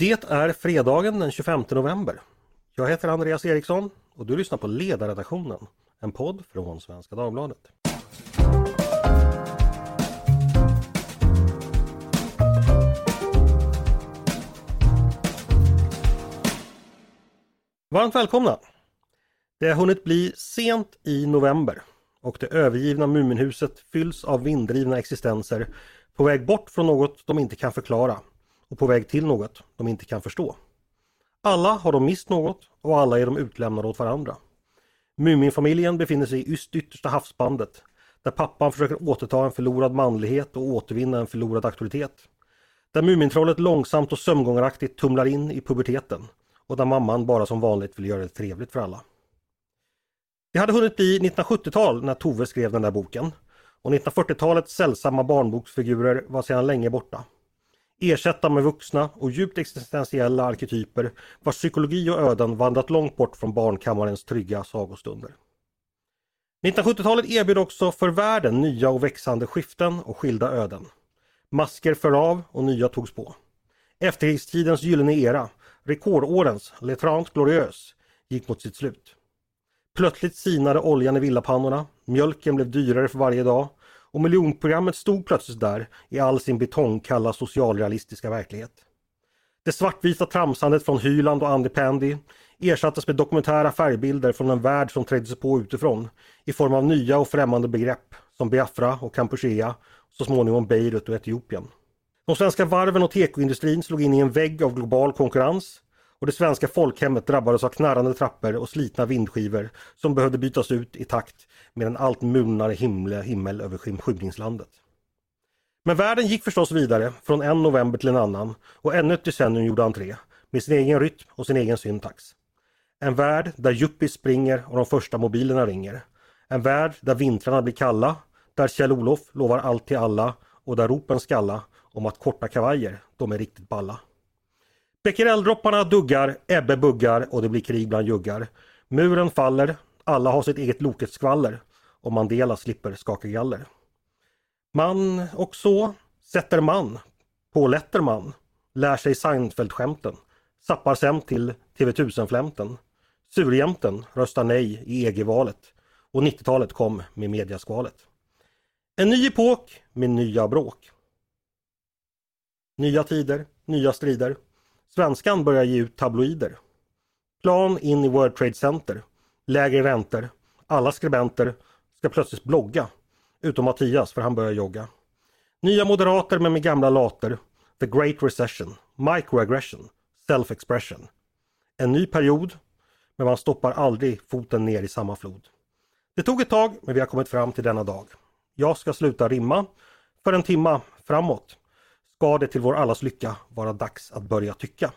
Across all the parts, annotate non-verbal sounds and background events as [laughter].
Det är fredagen den 25 november. Jag heter Andreas Eriksson och du lyssnar på Ledarredaktionen, en podd från Svenska Dagbladet. Varmt välkomna! Det har hunnit bli sent i november och det övergivna Muminhuset fylls av vinddrivna existenser på väg bort från något de inte kan förklara och på väg till något de inte kan förstå. Alla har de mist något och alla är de utlämnade åt varandra. Muminfamiljen befinner sig i yttersta havsbandet där pappan försöker återta en förlorad manlighet och återvinna en förlorad auktoritet. Där Mumintrollet långsamt och sömngångaraktigt tumlar in i puberteten och där mamman bara som vanligt vill göra det trevligt för alla. Det hade hunnit bli 1970-tal när Tove skrev den där boken och 1940-talets sällsamma barnboksfigurer var sedan länge borta. Ersätta med vuxna och djupt existentiella arketyper vars psykologi och öden vandrat långt bort från barnkammarens trygga sagostunder. 1970-talet erbjöd också för världen nya och växande skiften och skilda öden. Masker föll av och nya togs på. Efterkrigstidens gyllene era, rekordårens le Trente Glorieuses, gick mot sitt slut. Plötsligt sinade oljan i villapannorna, mjölken blev dyrare för varje dag och miljonprogrammet stod plötsligt där i all sin betongkalla socialrealistiska verklighet. Det svartvita tramsandet från Hyland och Andy Pandy ersattes med dokumentära färgbilder från en värld som trädde sig på utifrån i form av nya och främmande begrepp som Biafra och Kampuchea, så småningom Beirut och Etiopien. De svenska varven och tekoindustrin slog in i en vägg av global konkurrens och det svenska folkhemmet drabbades av knarrande trappor och slitna vindskivor som behövde bytas ut i takt med en allt mulnare himmel, himmel över skymningslandet. Men världen gick förstås vidare från en november till en annan och ännu ett decennium gjorde entré med sin egen rytm och sin egen syntax. En värld där yuppies springer och de första mobilerna ringer. En värld där vintrarna blir kalla, där Kjell-Olof lovar allt till alla och där ropen skalla om att korta kavajer, de är riktigt balla. Becquerel-dropparna duggar, Ebbe buggar och det blir krig bland juggar. Muren faller, alla har sitt eget Loketskvaller och Mandela slipper skaka galler. Man och så sätter man på Letterman, lär sig Seinfeld-skämten, sappar sen till TV1000-flämten. Surjämten röstar nej i EG-valet och 90-talet kom med mediaskvalet. En ny epok med nya bråk. Nya tider, nya strider. Svenskan börjar ge ut tabloider. Plan in i World Trade Center. Lägre räntor. Alla skribenter ska plötsligt blogga. Utom Mattias för han börjar jogga. Nya moderater med, med gamla later. The Great Recession. Microaggression. Self-expression. En ny period. Men man stoppar aldrig foten ner i samma flod. Det tog ett tag men vi har kommit fram till denna dag. Jag ska sluta rimma. För en timma framåt ska det till vår allas lycka vara dags att börja tycka.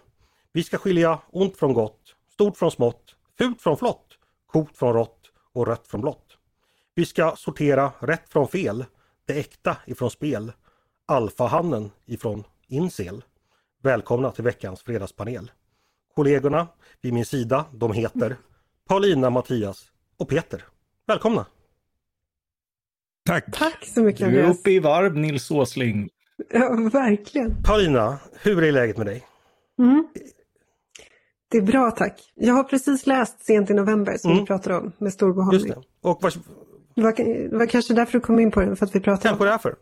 Vi ska skilja ont från gott, stort från smått, fult från flott, kokt från rått och rött från blått. Vi ska sortera rätt från fel, det äkta ifrån spel, alfahannen ifrån incel. Välkomna till veckans fredagspanel. Kollegorna vid min sida, de heter Paulina, Mattias och Peter. Välkomna! Tack! Tack så mycket Du är Andreas. uppe i varv Nils Åsling. Ja, verkligen. Paulina, hur är läget med dig? Mm. Det är bra tack. Jag har precis läst Sent i november som Mm. vi pratade om med stor Just behållning. det. Och Det var, det var kanske därför du kom in på den, för att vi pratade kanske om det är för.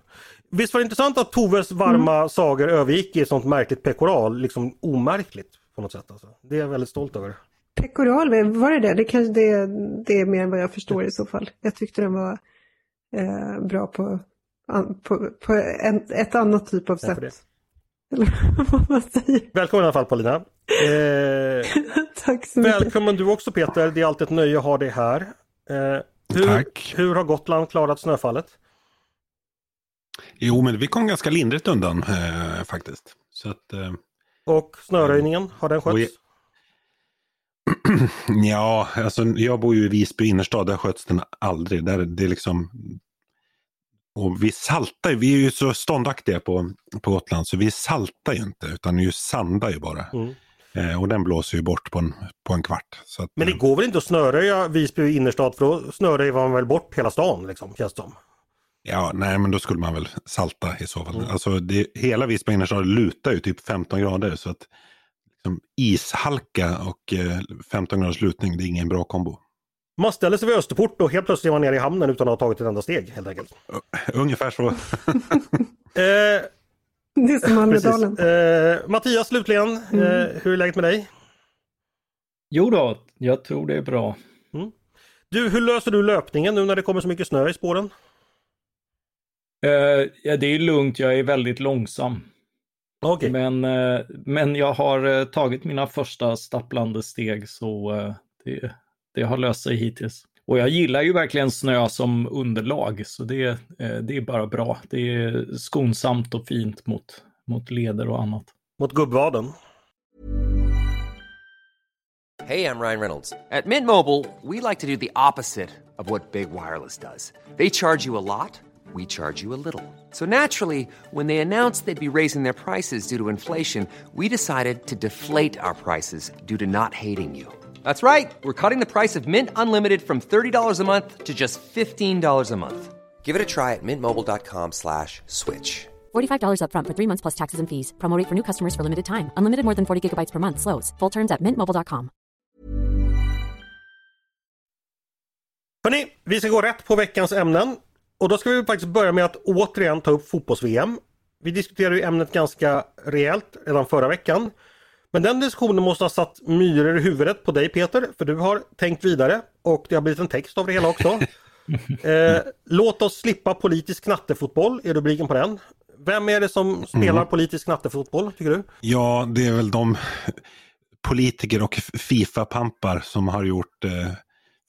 Visst var det intressant att Toves varma Mm. sagor övergick i ett sånt märkligt pekoral, liksom omärkligt på något sätt. Alltså. Det är jag väldigt stolt över. Pekoral, var det det? Det, kanske, det? det är mer än vad jag förstår i så fall. Jag tyckte den var eh, bra på, på, på en, ett annat typ av sätt. [laughs] Välkommen i alla fall Paulina. [laughs] Eh, Tack så mycket. välkommen du också Peter, det är alltid ett nöje att ha dig här. Eh, hur, Tack. hur har Gotland klarat snöfallet? Jo, men vi kom ganska lindrigt undan eh, faktiskt. Så att, eh, Och snöröjningen, har den skötts? [clears throat] Ja, alltså jag bor ju i Visby innerstad, där sköts den aldrig. Där det är liksom... Och vi saltar ju, vi är ju så ståndaktiga på, på Gotland så vi saltar ju inte utan vi sandar ju bara. Mm. Eh, och den blåser ju bort på en, på en kvart. Att, Men det eh, går väl inte att snöröja Visby innerstad för då snöröjer man väl bort hela stan liksom, känns det som. Ja, nej men då skulle man väl salta i så fall. Mm. Alltså det, hela Visby innerstad lutar ju typ 15 grader så att liksom ishalka och eh, 15 graders lutning, det är ingen bra kombo. Man ställer sig vid Österport och helt plötsligt är man nere i hamnen utan att ha tagit ett enda steg helt enkelt. Ungefär så. [laughs] [laughs] Eh, [laughs] Det är som Almedalen. eh, Mattias slutligen, eh, hur är läget med dig? Jo då, jag tror det är bra. Du, hur löser du löpningen nu när det kommer så mycket snö i spåren? Eh, ja, det är lugnt, jag är väldigt långsam. Okej, Men, eh, men jag har eh, tagit mina första stapplande steg så eh, det, det har löst sig hittills. Och jag gillar ju verkligen snö som underlag så det, eh, det är bara bra. Det är skonsamt och fint mot, mot leder och annat. mot gubbvaden. Hey, I'm Ryan Reynolds. At Mint Mobile, we like to do the opposite of what Big Wireless does. They charge you a lot, we charge you a little. So naturally, when they announced they'd be raising their prices due to inflation, we decided to deflate our prices due to not hating you. That's right. We're cutting the price of Mint Unlimited from $30 a month to just $15 a month. Give it a try at mintmobile.com slash switch. $45 upfront for three months plus taxes and fees. Promo rate for new customers for limited time. Unlimited more than 40 gigabytes per month. Slows. Full terms at mintmobile.com. Hörni, vi ska gå rätt på veckans ämnen. Och då ska vi faktiskt börja med att återigen ta upp fotbolls-VM. Vi diskuterade ju ämnet ganska rejält redan förra veckan. Men den diskussionen måste ha satt myror i huvudet på dig Peter, för du har tänkt vidare och det har blivit en text av det hela också. [laughs] eh, låt oss slippa politisk knattefotboll är rubriken på den. Vem är det som spelar politisk knattefotboll tycker du? Ja, det är väl de politiker och Fifa-pampar som har gjort, eh,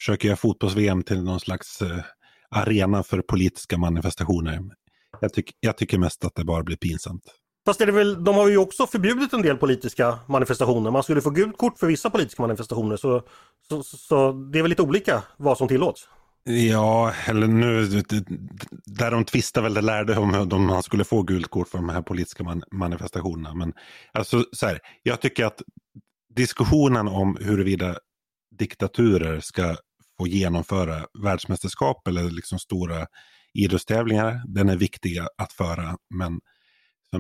försöker göra fotbolls-VM till någon slags eh, arena för politiska manifestationer. Jag, tyck, jag tycker mest att det bara blir pinsamt. Fast är det väl, de har ju också förbjudit en del politiska manifestationer. Man skulle få gult kort för vissa politiska manifestationer så, så, så, det är väl lite olika vad som tillåts. Ja, eller nu, där de tvistar väl det lärde om om man skulle få gult kort för de här politiska man, manifestationerna. Men alltså så här, jag tycker att diskussionen om huruvida diktaturer ska få genomföra världsmästerskap eller liksom stora idrottstävlingar, den är viktig att föra. Men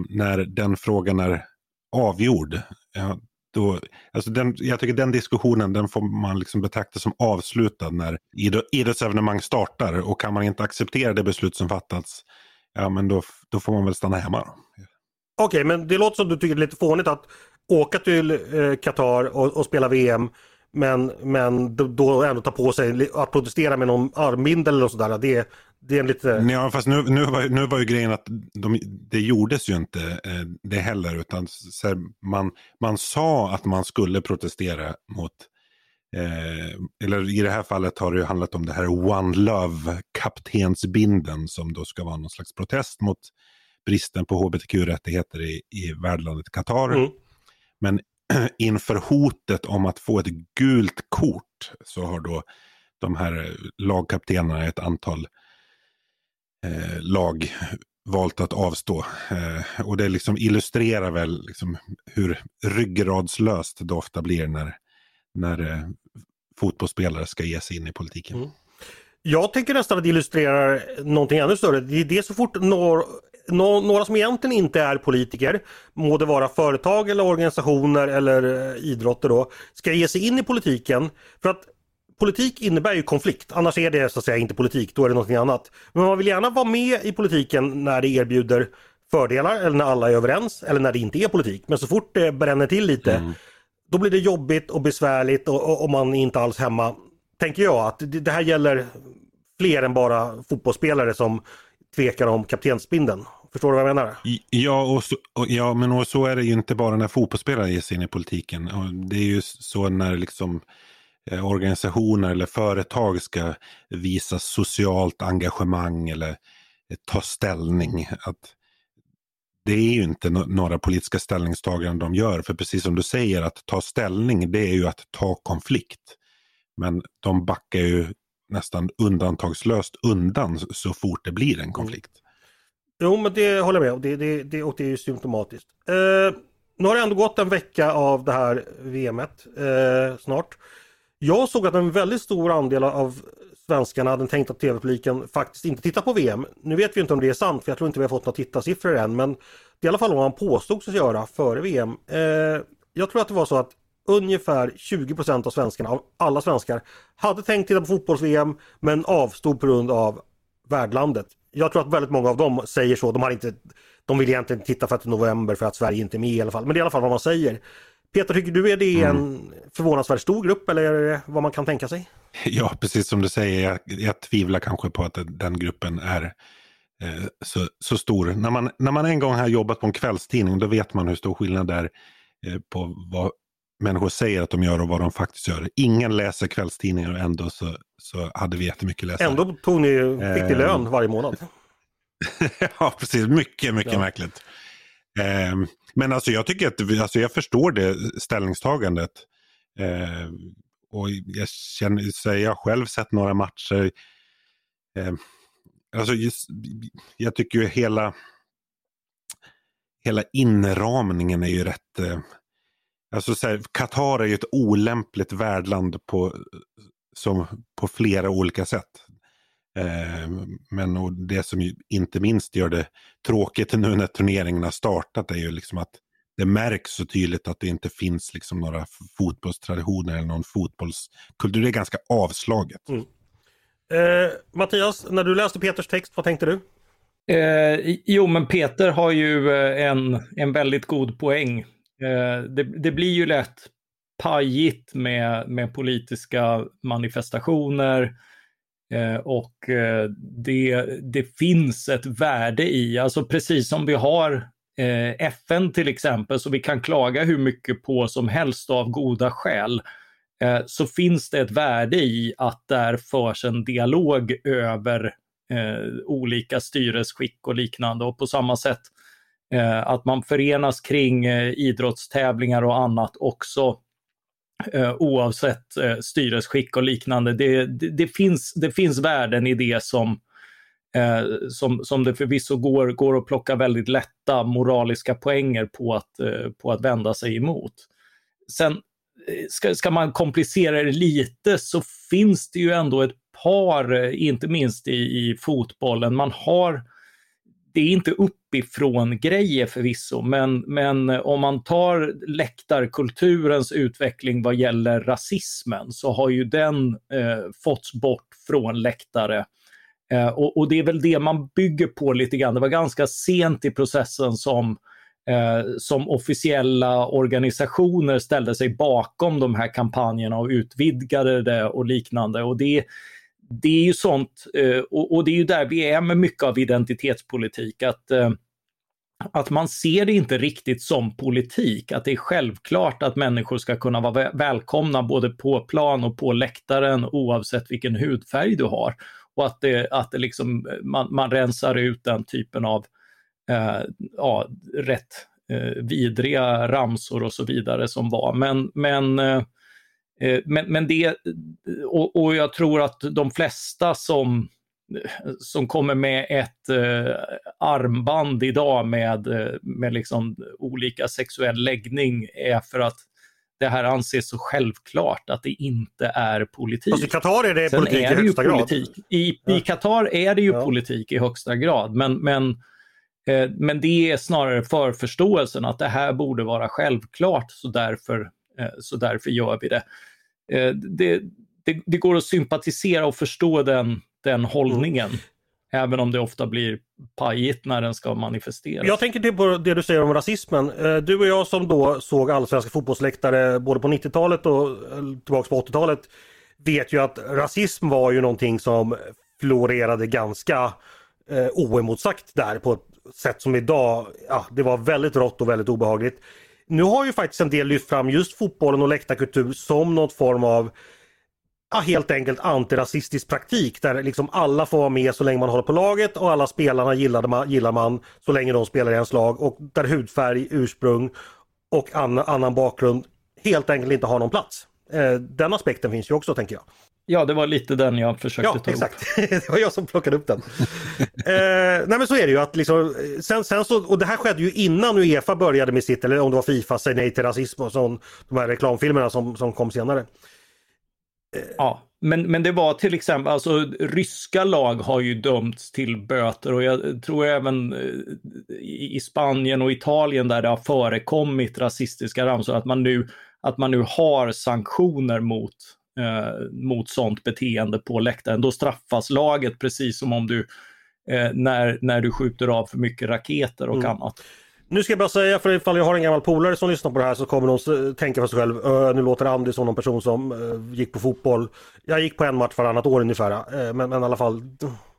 när den frågan är avgjord, ja, då, alltså den, jag tycker den diskussionen den får man liksom betrakta som avslutad när idrottsevenemang startar. Och kan man inte acceptera det beslut som fattats, ja men då, då får man väl stanna hemma. Okej, Okej, men det låter som du tycker det är lite fånigt att åka till eh, Qatar och, och spela VM men, men då- ändå ta på sig att protestera med någon armbindel eller sådär. Det, det är en lite... Ja, fast nu, nu, var, nu var ju grejen att de, det gjordes ju inte eh, det heller. Utan här, man, man sa att man skulle protestera mot, eh, eller i det här fallet har det ju handlat om det här One Love kaptensbinden som då ska vara någon slags protest mot bristen på hbtq-rättigheter i, i värdlandet Qatar. Mm. Men [clears throat] inför hotet om att få ett gult kort så har då de här lagkaptenerna i ett antal eh, lag valt att avstå. Eh, och det liksom illustrerar väl liksom hur ryggradslöst det ofta blir när, när eh, fotbollsspelare ska ge sig in i politiken. Mm. Jag tänker nästan att det illustrerar någonting ännu större. Det är det så fort når, några som egentligen inte är politiker, må det vara företag eller organisationer eller eh, idrotter då, ska ge sig in i politiken. För att politik innebär ju konflikt, annars är det så att säga inte politik, då är det någonting annat. Men man vill gärna vara med i politiken när det erbjuder fördelar eller när alla är överens eller när det inte är politik. Men så fort det bränner till lite, då blir det jobbigt och besvärligt och, och, och man är inte alls hemma. Tänker jag att det, det här gäller fler än bara fotbollsspelare som tvekar om kaptensbindeln. Förstår du vad jag menar? Ja, och så, och, ja, men och så är det ju inte bara när fotbollsspelare ger sig in i politiken. Och Det är ju så när liksom organisationer eller företag ska visa socialt engagemang eller eh, ta ställning. Att det är ju inte några politiska ställningstaganden de gör. För precis som du säger, att ta ställning det är ju att ta konflikt. Men de backar ju nästan undantagslöst undan så fort det blir en konflikt. Jo men det håller jag med om det, det, det, och det är ju symptomatiskt. Eh, nu har det ändå gått en vecka av det här VMet eh, snart. Jag såg att en väldigt stor andel av svenskarna, den tänkta tv-publiken, faktiskt inte tittar på VM. Nu vet vi inte om det är sant för jag tror inte vi har fått några tittarsiffror än men det är i alla fall vad man påstod sig göra före VM. Eh, jag tror att det var så att ungefär 20% av svenskarna, av alla svenskar, hade tänkt titta på fotbolls-VM men avstod på grund av värdlandet. Jag tror att väldigt många av dem säger så. De, har inte, de vill egentligen titta för att det är november för att Sverige inte är med i alla fall. Men det är i alla fall vad man säger. Peter, tycker du är det en mm. förvånansvärt stor grupp eller är det vad man kan tänka sig? [laughs] Ja, precis som du säger. Jag, jag tvivlar kanske på att den gruppen är eh, så, så stor. När man, när man en gång har jobbat på en kvällstidning då vet man hur stor skillnad det är eh, på vad människor säger att de gör och vad de faktiskt gör. Ingen läser kvällstidningar och ändå så, så hade vi jättemycket läsare. Ändå tog ni, fick ni lön varje månad. [laughs] ja, precis. Mycket, mycket ja. märkligt. Eh, men alltså jag tycker att, alltså jag förstår det ställningstagandet. Eh, och jag känner, så jag har själv sett några matcher. Eh, alltså just, jag tycker ju hela, hela inramningen är ju rätt eh, Alltså så här, Qatar är ju ett olämpligt värdland på, som, på flera olika sätt. Eh, men och det som ju inte minst gör det tråkigt nu när turneringen har startat är ju liksom att det märks så tydligt att det inte finns liksom några fotbollstraditioner eller någon fotbollskultur. Det är ganska avslaget. Mm. Eh, Mattias, när du läste Peters text, vad tänkte du? Eh, jo, men Peter har ju eh, en, en väldigt god poäng Eh, det, det, blir ju lätt pajigt med, med politiska manifestationer eh, Eh, och eh, det, det finns ett värde i, alltså precis som vi har eh, FN till exempel, så vi kan klaga hur mycket på som helst av goda skäl, så finns det ett värde i att där förs en dialog över olika styresskick och liknande. Och på samma sätt att man förenas kring idrottstävlingar och annat också eh, oavsett eh, styresskick och liknande. Det, det, det, finns, det finns värden i det som, eh, som, som det förvisso går, går att plocka väldigt lätta moraliska poänger på att, eh, på att vända sig emot. Sen ska, ska man komplicera det lite så finns det ju ändå ett par, inte minst i, i fotbollen, man har det är inte uppifrån grejer förvisso, men, men om man tar läktarkulturens utveckling vad gäller rasismen så har ju den eh, fått bort från läktare. Eh, och, och, det är väl det man bygger på lite grann. Det var ganska sent i processen som eh, som officiella organisationer ställde sig bakom de här kampanjerna och utvidgade det och liknande. Och det det är ju sånt, eh, och det är ju där vi är med mycket av identitetspolitik, att eh, att man ser det inte riktigt som politik, att det är självklart att människor ska kunna vara välkomna både på plan och på läktaren oavsett vilken hudfärg du har. Och att, det, att det liksom, man, man rensar ut den typen av eh, ja, rätt eh, vidriga ramsor och så vidare som var. Men, men Eh, men, men det, och, och, jag tror att de flesta som, som kommer med ett eh, armband idag med, eh, med liksom olika sexuell läggning är för att det här anses så självklart att det inte är politik. Fast i Qatar är det Sen politik är det i högsta politik. grad. I, ja. I Qatar är det ju ja. politik i högsta grad, men, men, eh, men det är snarare för förståelsen att det här borde vara självklart, så därför, eh, så därför gör vi det. Eh, det, det, det, går att sympatisera och förstå den, den hållningen. Mm. Även om det ofta blir pajigt när den ska manifesteras. Jag tänker till på det du säger om rasismen. Eh, du och jag som då såg allsvenska fotbollsläktare både på 90-talet och eh, tillbaka på 80-talet vet ju att rasism var ju någonting som florerade ganska eh, oemotsagt där på ett sätt som idag, ja det var väldigt rått och väldigt obehagligt. Nu har ju faktiskt en del lyft fram just fotbollen och läktarkultur som någon form av ja, helt enkelt antirasistisk praktik där liksom alla får vara med så länge man håller på laget och alla spelarna gillar man, gillar man så länge de spelar i ens lag och där hudfärg, ursprung och annan, annan bakgrund helt enkelt inte har någon plats. Eh, den aspekten finns ju också tänker jag. Ja, det var lite den jag försökte ja, ta exakt. upp. [laughs] det var jag som plockade upp den. eh, nej men så är det ju att liksom, sen, sen så, och det här skedde ju innan Uefa började med sitt, eller om det var Fifa, säg nej till rasism och sån, de här reklamfilmerna som, som kom senare. Eh, ja, men, men det var till exempel, alltså ryska lag har ju dömts till böter och jag tror även eh, i Spanien och Italien där det har förekommit rasistiska ramsor, att man nu, att man nu har sanktioner mot, eh, mot sånt beteende på läktaren. Då straffas laget precis som om du, eh, när, när du skjuter av för mycket raketer och mm. annat. Nu ska jag bara säga, för ifall jag har en gammal polare som lyssnar på det här så kommer de tänka för sig själv, nu låter Andy som någon person som uh, gick på fotboll. Jag gick på en match varannat år ungefär, uh, men, men i alla fall.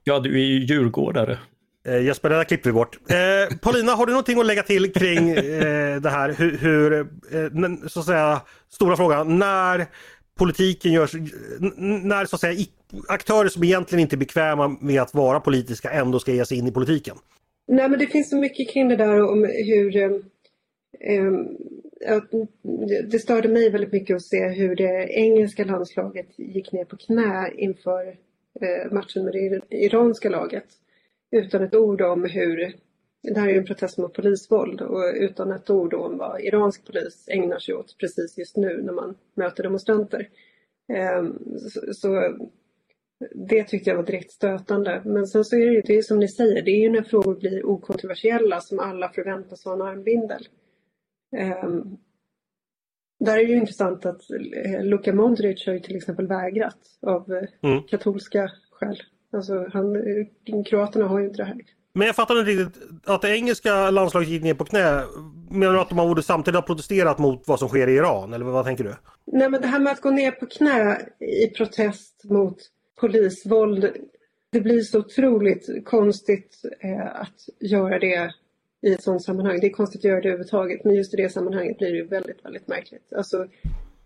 Ja, du är ju djurgårdare. Uh, Jesper, det där klipper vi bort. Paulina, har du någonting att lägga till kring det här? Hur, hur så att säga, stora frågan, när politiken görs, när så att säga aktörer som egentligen inte är bekväma med att vara politiska ändå ska ge sig in i politiken? Nej men det finns så mycket kring det där om hur eh, ehm, det störde mig väldigt mycket att se hur det engelska landslaget gick ner på knä inför eh, matchen med det iranska laget. Utan ett ord om hur, det här är ju en protest mot polisvåld och utan ett ord om vad iransk polis ägnar sig åt precis just nu när man möter demonstranter. Ehm, så det tyckte jag var direkt stötande. Men sen så är det ju det är som ni säger, det är ju när frågor blir okontroversiella som alla förväntas ha en armbindel. Um, där är det ju intressant att eh, Luka Modric har ju till exempel vägrat av eh, mm. katolska skäl. Alltså han, eh, kroaterna har ju inte det här. Men jag fattar inte riktigt att det engelska landslaget gick ner på knä. Menar du att de borde samtidigt ha protesterat mot vad som sker i Iran? Eller vad tänker du? Nej men det här med att gå ner på knä i protest mot polisvåld. Det blir så otroligt konstigt eh, att göra det i ett sådant sammanhang. Det är konstigt att göra det överhuvudtaget men just i det sammanhanget blir det väldigt, väldigt märkligt. Alltså,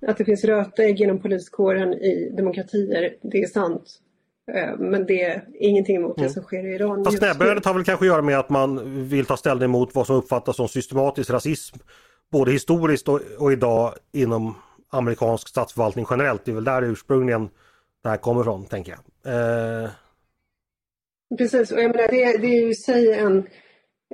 att det finns rötägg genom poliskåren i demokratier, det är sant. Eh, men det är ingenting emot mm. det som sker i Iran. Fast näbbödet har väl kanske att göra med att man vill ta ställning mot vad som uppfattas som systematisk rasism. Både historiskt och, och idag inom amerikansk statsförvaltning generellt. Det är väl där ursprungligen det här kommer ifrån, tänker jag. Eh... Precis, och jag menar, det, det är ju i sig en,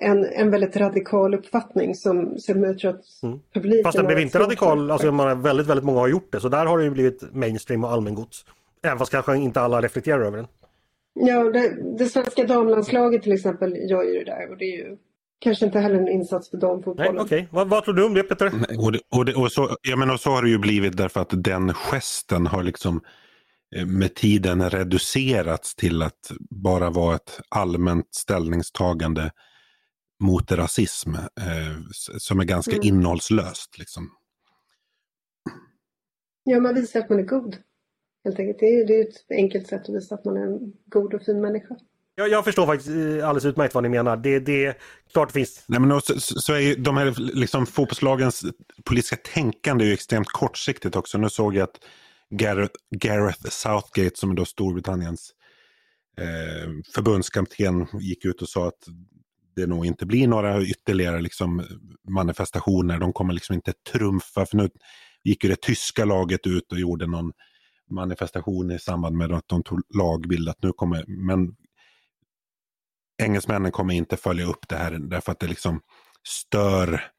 en, en väldigt radikal uppfattning som, som jag tror att mm. publiken... Fast den blev inte radikal, alltså man, väldigt, väldigt många har gjort det, så där har det ju blivit mainstream och allmängods. Även fast kanske inte alla reflekterar över den. Ja, det, det svenska damlandslaget till exempel gör ju det där och det är ju kanske inte heller en insats för damfotbollen. Nej, okay. vad, vad tror du om det Peter? Och, det, och, det, och så, jag menar, så har det ju blivit därför att den gesten har liksom Eh, med tiden reducerats till att bara vara ett allmänt ställningstagande mot rasism eh, som är ganska mm. innehållslöst. Liksom. Ja, man visar att man är god. Helt enkelt. Det är, är ett enkelt sätt att visa att man är en god och fin människa. Jag, jag förstår faktiskt eh, alldeles utmärkt vad ni menar. Det, det klart finns. Nej, men så, så är ju de här liksom, fotbollslagens politiska tänkande är ju extremt kortsiktigt också. Nu såg jag att Gareth, Gareth Southgate som är då Storbritanniens eh, förbundskapten gick ut och sa att det nog inte blir några ytterligare liksom, manifestationer. De kommer liksom inte trumfa. För nu gick ju det tyska laget ut och gjorde någon manifestation i samband med att de tog lagbild. Att nu kommer, men engelsmännen kommer inte följa upp det här därför att det liksom stör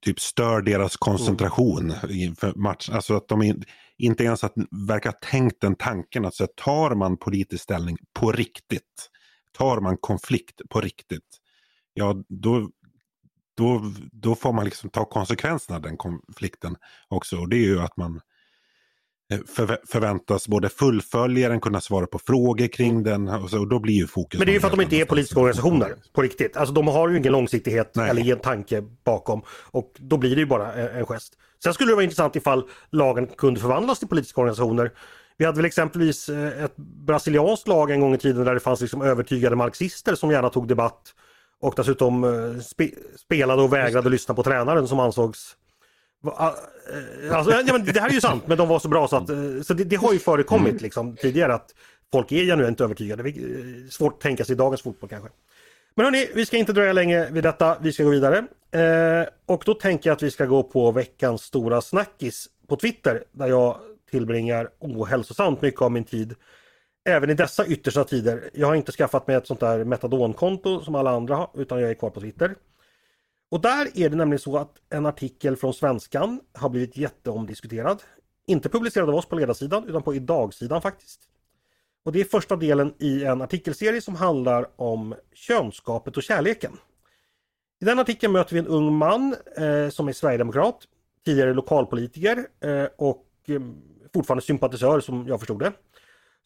typ stör deras koncentration mm. inför matchen. Alltså att de inte ens att, verkar tänkt den tanken att så tar man politisk ställning på riktigt, tar man konflikt på riktigt, ja då, då, då får man liksom ta konsekvenserna av den konflikten också. Och det är ju att man Eh, förväntas både fullfölja den, kunna svara på frågor kring mm. den och, så, och då blir ju fokus... Men det är ju för att de inte är politiska organisationer på riktigt. Alltså de har ju ingen långsiktighet Nej. eller ingen tanke bakom och då blir det ju bara en gest. Sen skulle det vara intressant ifall lagen kunde förvandlas till politiska organisationer. Vi hade väl exempelvis eh, ett brasilianskt lag en gång i tiden där det fanns liksom övertygade marxister som gärna tog debatt och dessutom eh, spe spelade och vägrade lyssna på tränaren som ansågs alltså, ja, men det här är ju sant, men de var så bra så att eh, så det, det har ju förekommit mm. liksom, tidigare att folk är genuint övertygade. Eh, svårt att tänka sig i dagens fotboll kanske. Men hörni, vi ska inte dröja länge vid detta. Vi ska gå vidare. Eh, och då tänker jag att vi ska gå på veckans stora snackis på Twitter där jag tillbringar ohälsosamt mycket av min tid. Även i dessa yttersta tider. Jag har inte skaffat mig ett sånt där metadonkonto som alla andra har utan jag är kvar på Twitter. Och där är det nämligen så att en artikel från Svenskan har blivit jätteomdiskuterad. Inte publicerad av oss på ledarsidan utan på idagsidan faktiskt. Och det är första delen i en artikelserie som handlar om könskapet och kärleken. I den artikeln möter vi en ung man eh, som är sverigedemokrat, tidigare lokalpolitiker eh, och eh, fortfarande sympatisör som jag förstod det.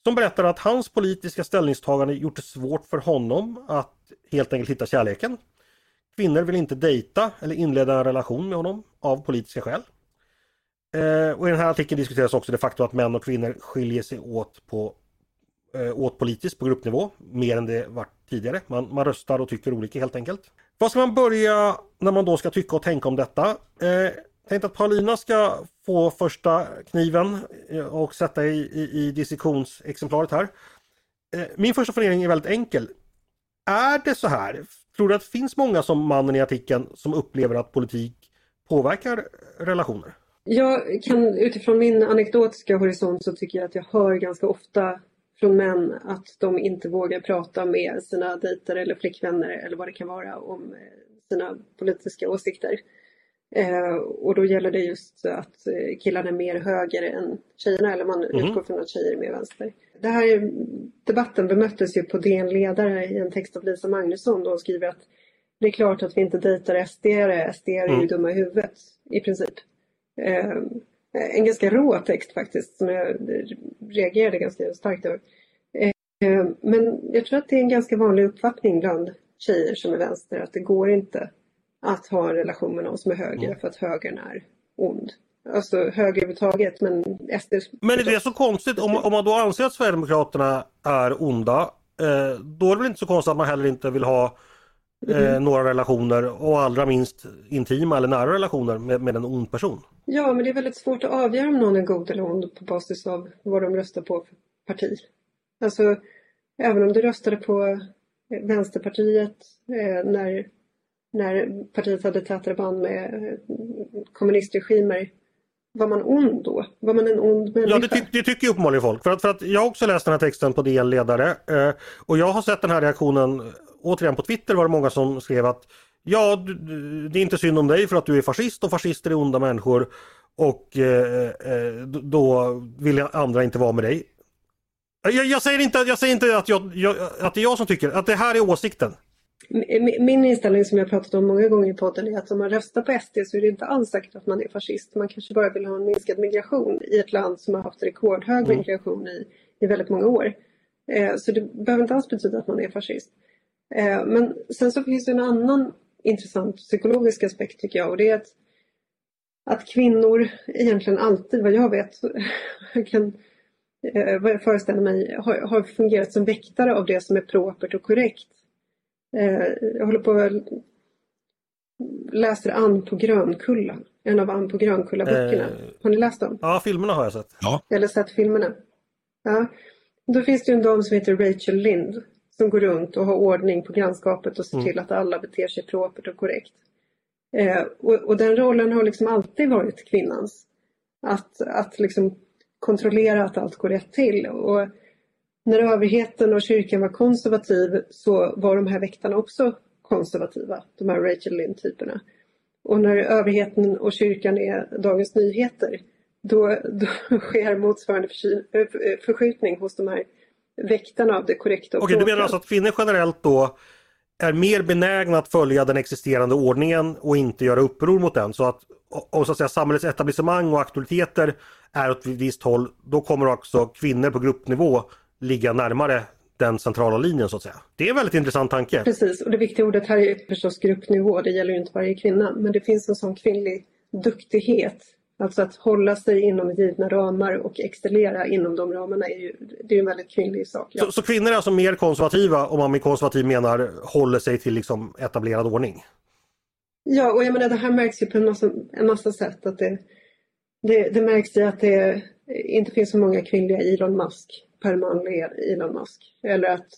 Som berättar att hans politiska ställningstagande gjort det svårt för honom att helt enkelt hitta kärleken. Kvinnor vill inte dejta eller inleda en relation med honom av politiska skäl. Eh, och I den här artikeln diskuteras också det faktum att män och kvinnor skiljer sig åt, på, eh, åt politiskt på gruppnivå mer än det varit tidigare. Man, man röstar och tycker olika helt enkelt. Var ska man börja när man då ska tycka och tänka om detta? Eh, tänkte att Paulina ska få första kniven eh, och sätta i, i, i dissektionsexemplaret här. Eh, min första fundering är väldigt enkel. Är det så här? Tror du att det finns många som mannen i artikeln som upplever att politik påverkar relationer? Jag kan utifrån min anekdotiska horisont så tycker jag att jag hör ganska ofta från män att de inte vågar prata med sina dejter eller flickvänner eller vad det kan vara om eh, sina politiska åsikter. Eh, och då gäller det just att eh, killarna är mer höger än tjejerna eller man mm. utgår från att tjejer är mer vänster. Det här debatten bemöttes ju på DN Ledare i en text av Lisa Magnusson då skriver att det är klart att vi inte dejtar SD, SD är ju mm. dumma i huvudet i princip. Eh, en ganska rå text faktiskt som jag reagerade ganska starkt över. Eh, men jag tror att det är en ganska vanlig uppfattning bland tjejer som är vänster att det går inte att ha en relation med någon som är höger mm. för att högern är ond. Alltså höger överhuvudtaget men SD... Men är det så konstigt om, om man då anser att Sverigedemokraterna är onda eh, då är det väl inte så konstigt att man heller inte vill ha eh, mm. några relationer och allra minst intima eller nära relationer med, med en ond person? Ja, men det är väldigt svårt att avgöra om någon är god eller ond på basis av vad de röstar på för parti. Alltså, även om du röstade på Vänsterpartiet eh, när, när partiet hade tätare band med eh, kommunistregimer var man ond då? Var man en ond människa? Ja, det, ty det tycker uppenbarligen folk. För att, för att jag har också läst den här texten på DN Ledare eh, och jag har sett den här reaktionen återigen på Twitter var det många som skrev att ja, det är inte synd om dig för att du är fascist och fascister är onda människor och eh, eh då vill andra inte vara med dig. Jag, jag, säger inte, jag säger inte att, jag, jag, att det är jag som tycker att det här är åsikten. Min inställning som jag pratat om många gånger i podden är att om man röstar på SD så är det inte alls säkert att man är fascist. Man kanske bara vill ha en minskad migration i ett land som har haft rekordhög mm. migration i, i väldigt många år. Eh, så det behöver inte alls betyda att man är fascist. Eh, men sen så finns det en annan intressant psykologisk aspekt tycker jag och det är att, att kvinnor egentligen alltid, vad jag vet, [laughs] kan, eh, vad jag föreställer mig, har, har fungerat som väktare av det som är propert och korrekt. Eh, jag håller på att läser Ann på Grönkulla, en av Ann på Grönkulla-böckerna. Eh, har ni läst dem? Ja, filmerna har jag sett. Ja. Eller sett filmerna. Ja. Då finns det en dam som heter Rachel Lind som går runt och har ordning på grannskapet och ser mm. till att alla beter sig propert och korrekt. Eh, och, och, den rollen har liksom alltid varit kvinnans. Att, att liksom kontrollera att allt går rätt till. Och när överheten och kyrkan var konservativ så var de här väktarna också konservativa, de här Rachel Lynn-typerna. Och när överheten och kyrkan är Dagens Nyheter då, då [laughs] sker motsvarande förskjutning hos de här väktarna av det korrekta. Okej, du menar alltså att kvinnor generellt då är mer benägna att följa den existerande ordningen och inte göra uppror mot den. Så att, och så att säga, samhällets etablissemang och auktoriteter är åt ett visst håll, då kommer också kvinnor på gruppnivå ligga närmare den centrala linjen så att säga. Det är en väldigt intressant tanke. Precis, och det viktiga ordet här är förstås gruppnivå. Det gäller ju inte varje kvinna, men det finns en sån kvinnlig duktighet Alltså att hålla sig inom givna ramar och excellera inom de ramarna är ju, det är en väldigt kvinnlig sak. Ja. Så, så, kvinnor är alltså mer konservativa om man med konservativ menar håller sig till liksom etablerad ordning? Ja, och jag menar det här märks ju på en massa, en massa sätt. Att det, det, det märks i att det inte finns så många kvinnliga Elon Musk per manlig Elon Musk. Eller att,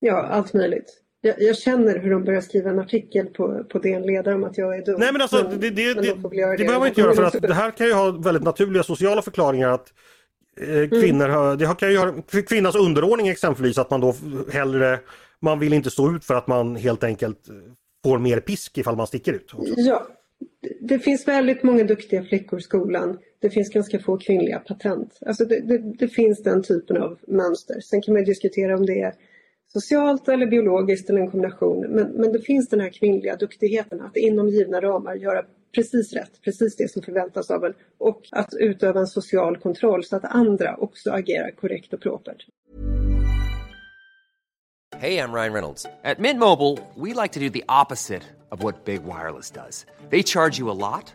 ja, allt möjligt. Jag, jag, känner hur de börjar skriva en artikel på, på DN Ledare om att jag är dum. Nej men alltså men, det, det, det, det, det behöver man inte göra för att det här kan ju ha väldigt naturliga sociala förklaringar att eh, mm. kvinnor har, det kan ju ha kvinnans underordning exempelvis att man då hellre man vill inte stå ut för att man helt enkelt får mer pisk ifall man sticker ut. Ja, det finns väldigt många duktiga flickor i skolan. Det finns ganska få kvinnliga patent. Alltså det, det, det finns den typen av mönster. Sen kan man diskutera om det är socialt eller biologiskt eller en kombination. Men, men det finns den här kvinnliga duktigheten att inom givna ramar göra precis rätt, precis det som förväntas av en och att utöva en social kontroll så att andra också agerar korrekt och propert. Hej, jag Ryan Reynolds. På Mint Mobile, we like to do the opposite of what Big Wireless does. They charge you a lot,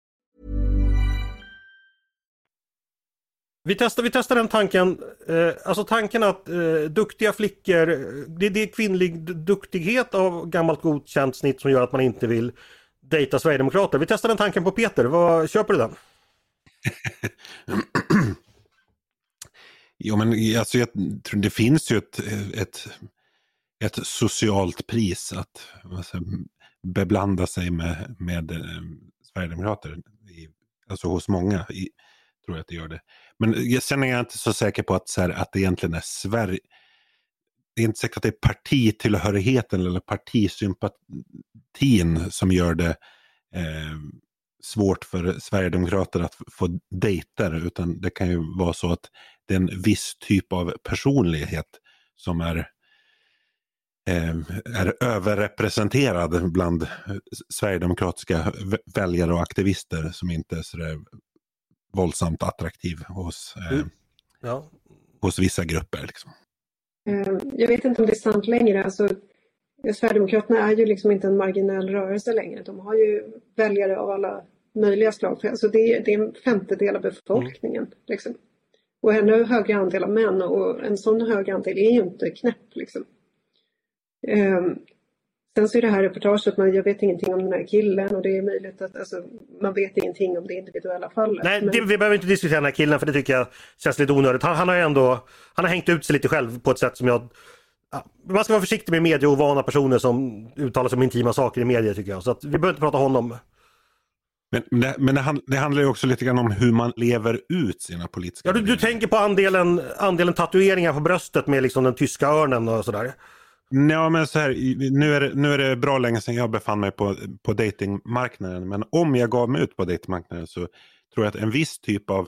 Vi testar, vi testar den tanken, eh, alltså tanken att eh, duktiga flickor, det, det är kvinnlig duktighet av gammalt godkänt snitt som gör att man inte vill dejta Sverigedemokrater. Vi testar den tanken på Peter, Vad, köper du den? [clears throat] jo men alltså, jag tror det finns ju ett, ett, ett socialt pris att alltså, beblanda sig med, med eh, Sverigedemokrater. I, alltså hos många i, tror jag att det gör det. Men eh, sen är jag inte så säker på att, så här, att det egentligen är Sverige. Det är inte säkert att det är partitillhörigheten eller partisympatin som gör det eh, svårt för Sverigedemokrater att få dejter. Utan det kan ju vara så att det är en viss typ av personlighet som är eh, är överrepresenterad bland eh, sverigedemokratiska väljare och aktivister som inte är sådär våldsamt attraktiv hos, eh, mm. ja. hos vissa grupper. Liksom. Eh, jag vet inte om det är sant längre. Alltså, Sverigedemokraterna är ju liksom inte en marginell rörelse längre. De har ju väljare av alla möjliga slag. Alltså det, är, det är en femtedel av befolkningen. Mm. Liksom. Och ännu högre andel av män och en sån hög andel är ju inte knäpp. Liksom. Um, Sen så är det här reportaget, man, jag vet ingenting om den här killen och det är möjligt att alltså, man vet ingenting om det individuella fallet. Nej, men... det, vi behöver inte diskutera den här killen för det tycker jag känns lite onödigt. Han, han har ju ändå han har hängt ut sig lite själv på ett sätt som jag ja, man ska vara försiktig med medieovana personer som uttalar sig om intima saker i media tycker jag. Så att vi behöver inte prata honom. Men, det, men det, det, handlar ju också lite grann om hur man lever ut sina politiska Ja, du, du tänker på andelen, andelen tatueringar på bröstet med liksom den tyska örnen och sådär. Ja, men så här, nu, är det, nu är det bra länge sedan jag befann mig på, på datingmarknaden. Men om jag gav mig ut på datingmarknaden så tror jag att en viss typ av,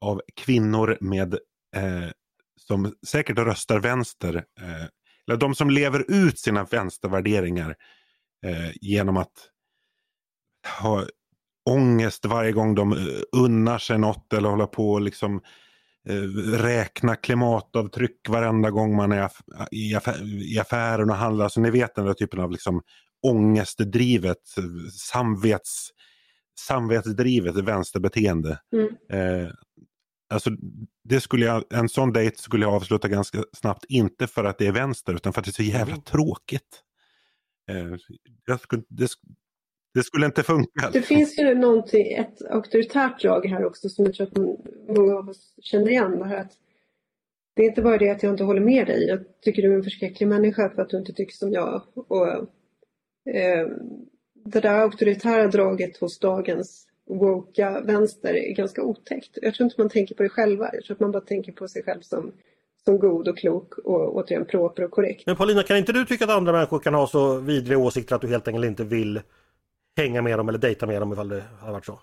av kvinnor med eh, som säkert röstar vänster, eh, eller de som lever ut sina vänstervärderingar eh, genom att ha ångest varje gång de eh, unnar sig något eller håller på och liksom Eh, räkna klimatavtryck varenda gång man är i, affär, i affären och handlar. Så ni vet den där typen av liksom ångestdrivet, samvets, samvetsdrivet vänsterbeteende. Mm. Eh, alltså, det skulle jag, en sån dejt skulle jag avsluta ganska snabbt, inte för att det är vänster utan för att det är så jävla mm. tråkigt. Eh, jag skulle, det, det skulle inte funka. Det finns ju någonting, ett auktoritärt drag här också som jag tror att många av oss känner igen. Det, här att det är inte bara det att jag inte håller med dig. Jag tycker du är en förskräcklig människa för att du inte tycker som jag. Och, eh, det där auktoritära draget hos dagens woka vänster är ganska otäckt. Jag tror inte man tänker på det själva. Jag tror att man bara tänker på sig själv som, som god och klok och återigen proper och korrekt. Men Paulina, kan inte du tycka att andra människor kan ha så vidriga åsikter att du helt enkelt inte vill hänga med dem eller dejta med dem ifall det har varit så?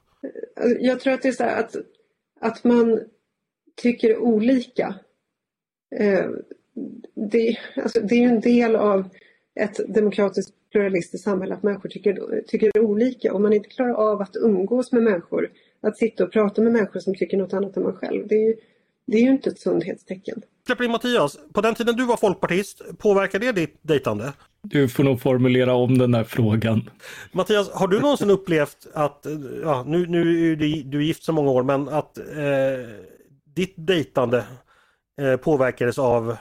Jag tror att det är så att, att man tycker olika. Eh, det, alltså, det är ju en del av ett demokratiskt pluralistiskt samhälle att människor tycker, tycker olika. Om man inte klarar av att umgås med människor, att sitta och prata med människor som tycker något annat än man själv. Det är ju, det är ju inte ett sundhetstecken. Släpper in Mattias, på den tiden du var folkpartist, påverkar det ditt dejtande? Du får nog formulera om den här frågan. Mattias, har du någonsin upplevt att, ja, nu, nu är du, du är gift så många år, men att eh, ditt dejtande eh, påverkades av eh,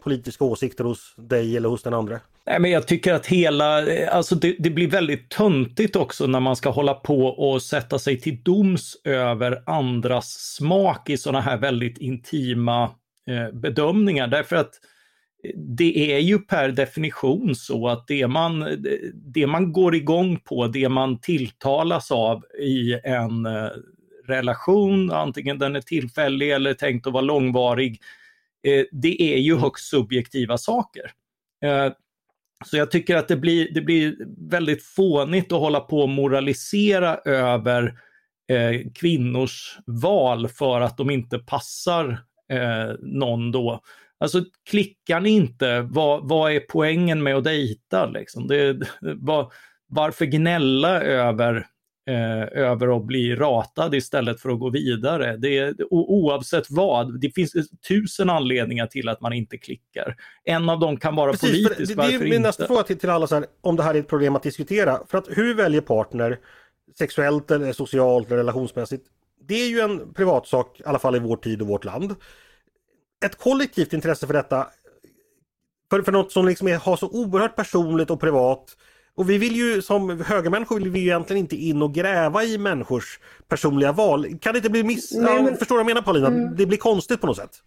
politiska åsikter hos dig eller hos den andra? Nej, men jag tycker att hela, alltså det, det, blir väldigt töntigt också när man ska hålla på och sätta sig till doms över andras smak i sådana här väldigt intima eh, bedömningar därför att det är ju per definition så att det man, det man går igång på, det man tilltalas av i en eh, relation, antingen den är tillfällig eller tänkt att vara långvarig, eh, det är ju högst subjektiva saker. Eh, så jag tycker att det blir, det blir väldigt fånigt att hålla på och moralisera över kvinnors val för att de inte passar någon då. Alltså klickar ni inte, vad, vad är poängen med att dejta? Liksom? Det, [laughs] var, varför gnälla över, eh, över att bli ratad istället för att gå vidare? Det, oavsett vad, det finns tusen anledningar till att man inte klickar. En av dem kan vara Precis, politisk, det, det, varför är min nästa fråga till, till alla, så här, om det här är ett problem att diskutera. För att hur väljer partner, sexuellt eller socialt eller relationsmässigt, det är ju en privatsak, i alla fall i vår tid och vårt land ett kollektivt intresse för detta. För, för något som liksom är, har så oerhört personligt och privat. Och vi vill ju som högermänniskor vill vi ju egentligen inte in och gräva i människors personliga val. Kan det inte bli miss... Nej, men... ja, förstår du vad jag menar Paulina? Mm. Det blir konstigt på något sätt.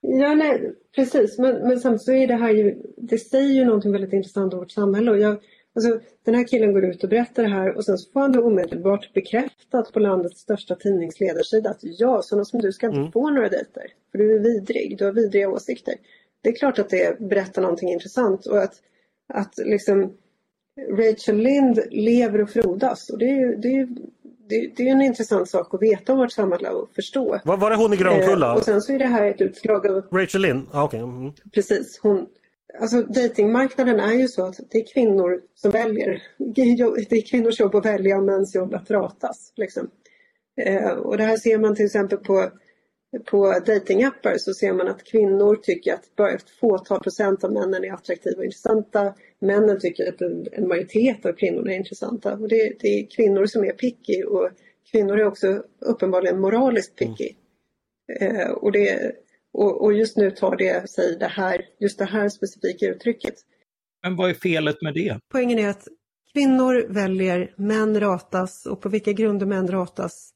Ja, nej, precis. Men, men samtidigt så är det här ju, det säger ju någonting väldigt intressant om vårt samhälle. Och jag, alltså, den här killen går ut och berättar det här och sen så får han då omedelbart bekräftat på landets största tidningsledarsida att ja, sådana som du ska inte mm. få några dejter. För du är vidrig, du har vidriga åsikter. Det är klart att det berättar någonting intressant och att, att liksom Rachel Lind lever och frodas. Och det är, det är, det, är en intressant sak att veta om vårt samhälle och förstå. Var, var det hon i Grönkulla? Eh, och sen så är det här ett utslag av... Rachel Lind? Ah, okay. Mm. Precis. Hon, Alltså datingmarknaden är ju så att det är kvinnor som väljer. [laughs] Det är kvinnors jobb att välja och mäns jobb att ratas. Liksom. Eh, och det här ser man till exempel på, på datingappar så ser man att kvinnor tycker att bara ett fåtal procent av männen är attraktiva och intressanta. Männen tycker att en, en majoritet av kvinnorna är intressanta. Och det, det, är kvinnor som är picky och kvinnor är också uppenbarligen moraliskt picky. Mm. Eh, och det, och, och, just nu tar det sig det här, just det här specifika uttrycket. Men vad är felet med det? Poängen är att kvinnor väljer, män ratas och på vilka grunder män ratas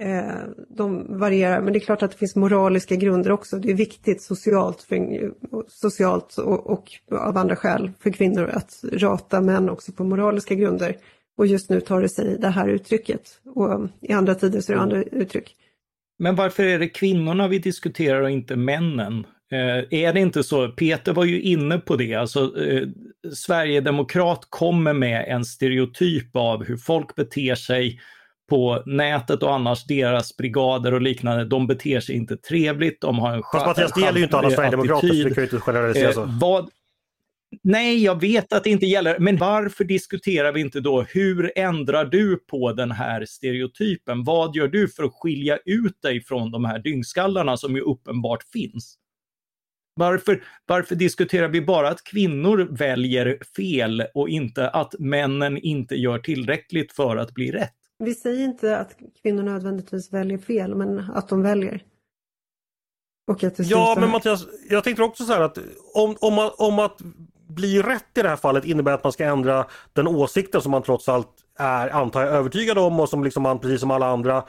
eh, de varierar. Men det är klart att det finns moraliska grunder också. Det är viktigt socialt, för, socialt och, och av andra skäl för kvinnor att rata män också på moraliska grunder. Och just nu tar det sig det här uttrycket. Och i andra tider så är det andra uttryck. Men varför är det kvinnorna vi diskuterar och inte männen? Eh, är det inte så, Peter var ju inne på det, alltså eh, Sverigedemokrat kommer med en stereotyp av hur folk beter sig på nätet och annars deras brigader och liknande, de beter sig inte trevligt, de har en Fast Mattias, det gäller ju inte alla Sverigedemokrater, så det kan ju inte generalisera så. Eh, vad, Nej, jag vet att det inte gäller, men varför diskuterar vi inte då hur ändrar du på den här stereotypen? Vad gör du för att skilja ut dig från de här dyngskallarna som ju uppenbart finns? Varför, varför diskuterar vi bara att kvinnor väljer fel och inte att männen inte gör tillräckligt för att bli rätt? Vi säger inte att kvinnor nödvändigtvis väljer fel, men att de väljer. ja, men Mattias, jag tänkte också så här att om, om, om att blir rätt i det här fallet innebär att man ska ändra den åsikten som man trots allt är, antar jag, övertygad om och som liksom man, precis som alla andra,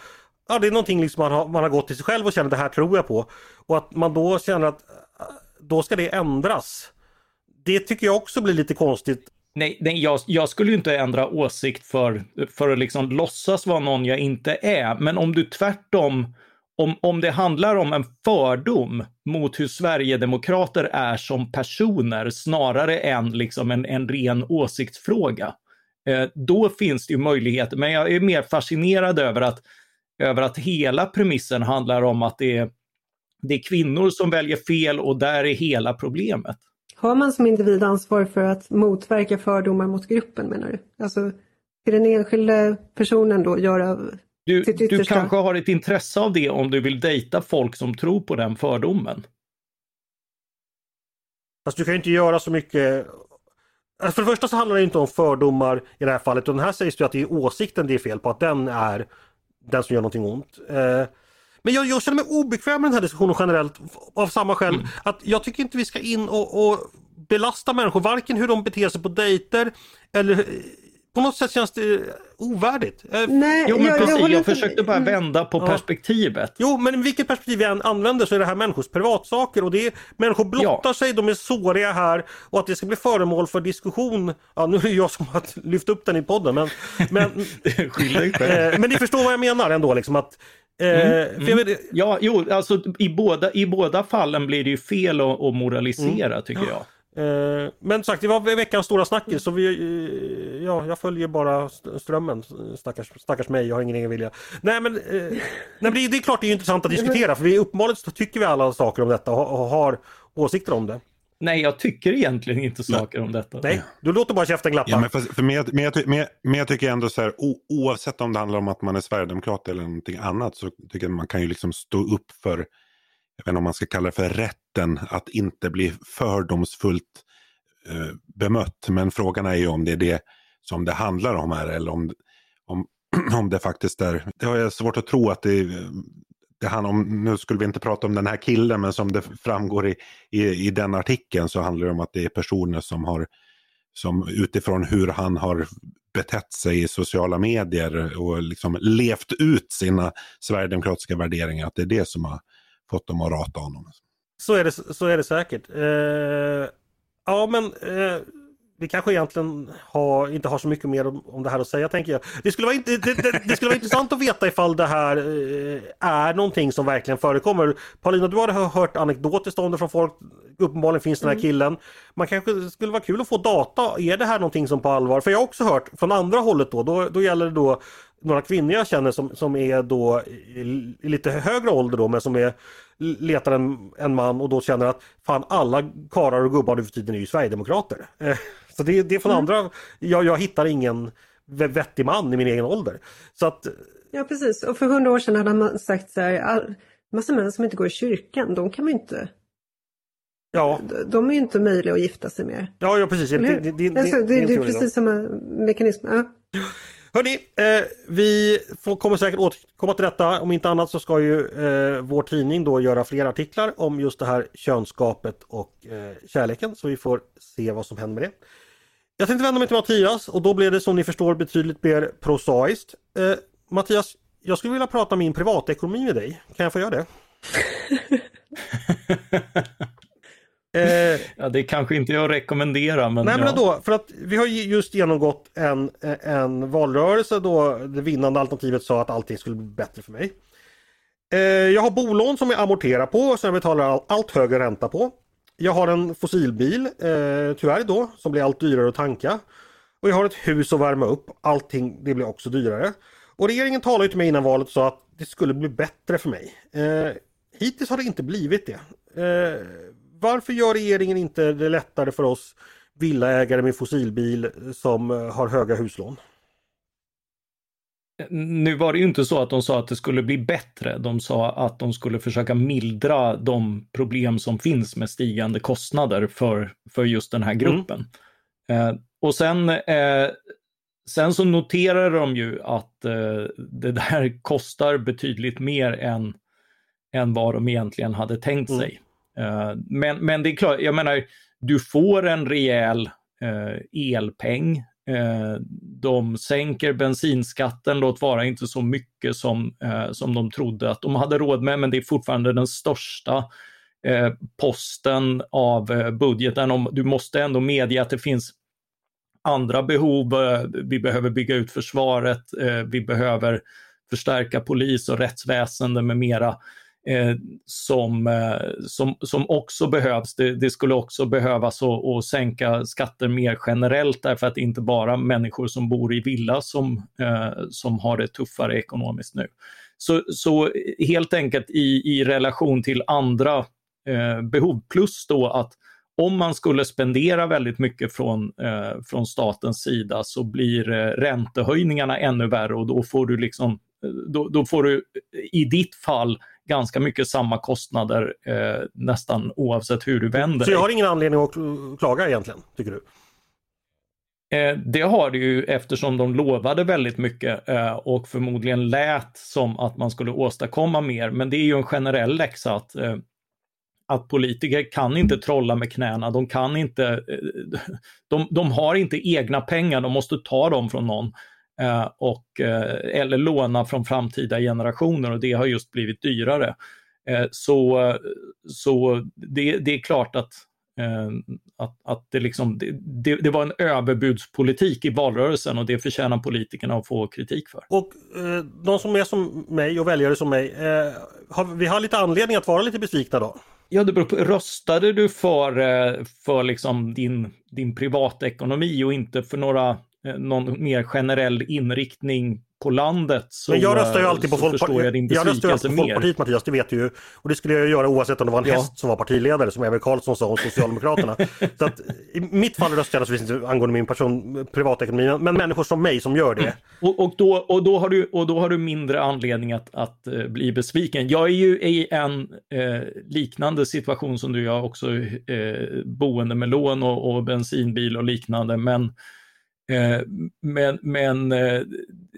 ja det är någonting liksom man har, man har gått till sig själv och känner det här tror jag på. Och att man då känner att äh, då ska det ändras. Det tycker jag också blir lite konstigt. Nej, nej jag, jag, skulle ju inte ändra åsikt för, för att liksom låtsas vara någon jag inte är. Men om du tvärtom om, om det handlar om en fördom mot hur Sverigedemokrater är som personer snarare än liksom en, en ren åsiktsfråga, eh, då finns det ju möjligheter. Men jag är mer fascinerad över att, över att hela premissen handlar om att det är, det är kvinnor som väljer fel och där är hela problemet. Har man som individ ansvar för att motverka fördomar mot gruppen menar du? Alltså, ska den enskilda personen då göra du, du kanske har ett intresse av det om du vill dejta folk som tror på den fördomen. Fast du kan ju inte göra så mycket alltså, För det första så handlar det inte om fördomar i det här fallet. Och här sägs det att det är åsikten det är fel på, att den är den som gör någonting ont. Eh, men jag, jag, känner mig obekväm med den här diskussionen generellt av samma skäl. Mm. Att jag tycker inte vi ska in och, och belasta människor, varken hur de beter sig på dejter eller på något sätt känns det ovärdigt. Eh, Nej, Jo, men jag, precis. jag, Jag, försökte bara Mm. vända på Ja. perspektivet. Jo, men vilket perspektiv vi än använder så är det här människors privatsaker och det är, människor blottar Ja. sig, de är såriga här och att det ska bli föremål för diskussion. Ja, nu är det jag som har lyft upp den i podden, men, [laughs] men, eh, men ni förstår vad jag menar ändå liksom att eh, jag vet, Ja, jo, alltså i båda, i båda fallen blir det ju fel att, att moralisera tycker jag. Eh, men sagt, det var veckans stora snackis så vi, eh, ja, jag följer bara st- strömmen. Stackars, stackars mig, jag har ingen egen vilja. Nej men, eh, nej, men det, är- det är klart det är intressant att diskutera för vi uppenbarligen så tycker vi alla saker om detta och, och har åsikter om det. Nej, jag tycker egentligen inte saker om detta. Nej, du låter bara käften glappa. Ja, men, för, för men, jag, men, men, jag, men jag tycker ändå så här, o, oavsett om det handlar om att man är sverigedemokrat eller någonting annat, så tycker jag man kan ju liksom stå upp för, jag vet inte om man ska kalla det för rätten att inte bli fördomsfullt eh, bemött. Men frågan är ju om det är det som det handlar om här eller om, om, [clears throat] om det faktiskt är, det har jag svårt att tro att det det handlar om, nu skulle vi inte prata om den här killen, men som det framgår i, i, i den artikeln så handlar det om att det är personer som har som utifrån hur han har betett sig i sociala medier och liksom levt ut sina sverigedemokratiska värderingar, att det är det som har fått dem att rata honom. Så är det, så är det säkert. Eh, ja men eh, vi kanske egentligen har, inte har så mycket mer om, om det här att säga tänker jag. Det skulle, vara, inte- det, det, det skulle vara intressant att veta ifall det här eh, är någonting som verkligen förekommer. Paulina, du har hört anekdotiskt om det från folk. Uppenbarligen finns den här killen. Man kanske skulle vara kul att få data. Är det här någonting som på allvar? För jag har också hört från andra hållet då. Då, då gäller det då några kvinnor jag känner som, som är då i, i lite högre ålder då men som är letar en, en man och då känner att fan alla karlar och gubbar nu för tiden är ju Sverigedemokrater. Eh, Så det, det är från andra, jag, jag hittar ingen vettig man i min egen ålder. Så att, Ja precis, och för hundra år sedan hade man sagt så här, massa män som inte går i kyrkan, de kan man ju inte, ja, de är ju inte möjliga att gifta sig med. ja, ja precis. Det, det, det, alltså, det, är precis samma mekanism. Ja. Hörni, eh, vi får, kommer säkert återkomma till detta. Om inte annat så ska ju eh, vår tidning då göra fler artiklar om just det här könskapet och eh, kärleken. Så vi får se vad som händer med det. Jag tänkte vända mig till Mattias och då blev det som ni förstår betydligt mer prosaiskt. Eh, Mattias, jag skulle vilja prata min privatekonomi med dig. Kan jag få göra det? [laughs] eh, Ja, det kanske inte jag rekommenderar, men, Nej men ja. då, för att vi har ju just genomgått en, en valrörelse då det vinnande alternativet sa att allting skulle bli bättre för mig. Eh, Jag har bolån som jag amorterar på och som jag betalar all- allt högre ränta på. Jag har en fossilbil, eh, tyvärr då, som blir allt dyrare att tanka. Och jag har ett hus att värma upp, allting det blir också dyrare. Och regeringen talade ju till mig innan valet och sa att det skulle bli bättre för mig. Eh, hittills har det inte blivit det. Eh, varför gör regeringen inte det lättare för oss villaägare med fossilbil som eh, har höga huslån? Nu var det ju inte så att de sa att det skulle bli bättre. De sa att de skulle försöka mildra de problem som finns med stigande kostnader för, för just den här gruppen. Eh, och sen, eh, sen så noterar de ju att eh, det där kostar betydligt mer än, än vad de egentligen hade tänkt Mm. sig. Eh, men, men det är klart, jag menar, du får en rejäl eh, elpeng. Eh, de sänker bensinskatten, låt vara inte så mycket som, eh, som de trodde att de hade råd med, men det är fortfarande den största eh, posten av eh, budgeten. Om, du måste ändå medge att det finns andra behov. Eh, vi behöver bygga ut försvaret, eh, vi behöver förstärka polis och rättsväsende med mera eh, som, eh, som, som också behövs. Det, det skulle också behövas att, att sänka skatter mer generellt därför att det inte bara människor som bor i villa som, eh, som har det tuffare ekonomiskt nu. Så, så helt enkelt i, i relation till andra eh, behov plus då att om man skulle spendera väldigt mycket från, eh, från statens sida så blir eh, räntehöjningarna ännu värre och då får du liksom eh, då, då får du eh, i ditt fall ganska mycket samma kostnader eh, nästan oavsett hur du vänder Så jag dig. har ingen anledning att klaga egentligen, tycker du? Eh, det har det ju eftersom de lovade väldigt mycket eh, och förmodligen lät som att man skulle åstadkomma mer. Men det är ju en generell läxa att eh, att politiker kan inte trolla med knäna, de kan inte, [laughs] de, de har inte egna pengar, de måste ta dem från någon. Eh, och, eh, eller låna från framtida generationer och det har just blivit dyrare. Eh, så så det, det är klart att att, att det, liksom, det, det, var en överbudspolitik i valrörelsen och det förtjänar politikerna att få kritik för. Och eh, de som är som mig och väljare som mig, eh, har, vi har lite anledning att vara lite besvikna då? Ja, det beror på. Röstade du för, för liksom din, din privatekonomi och inte för några någon mer generell inriktning på landet så, Men jag röstar ju alltid på, Folkpartiet. jag, jag röstar alltid på Folkpartiet Mattias, det vet du ju. Och det skulle jag göra oavsett om det var en ja. häst som var partiledare som Ebbe Carlsson sa om Socialdemokraterna. [laughs] så att, I mitt fall röstar jag naturligtvis inte angående min person, privatekonomi, men människor som mig som gör det. Mm. Och, och, då, och, då har du, och då har du mindre anledning att, att uh, bli besviken. Jag är ju i en uh, liknande situation som du, jag också uh, boende med lån och, och bensinbil och liknande, men Eh, Eh, men, men eh,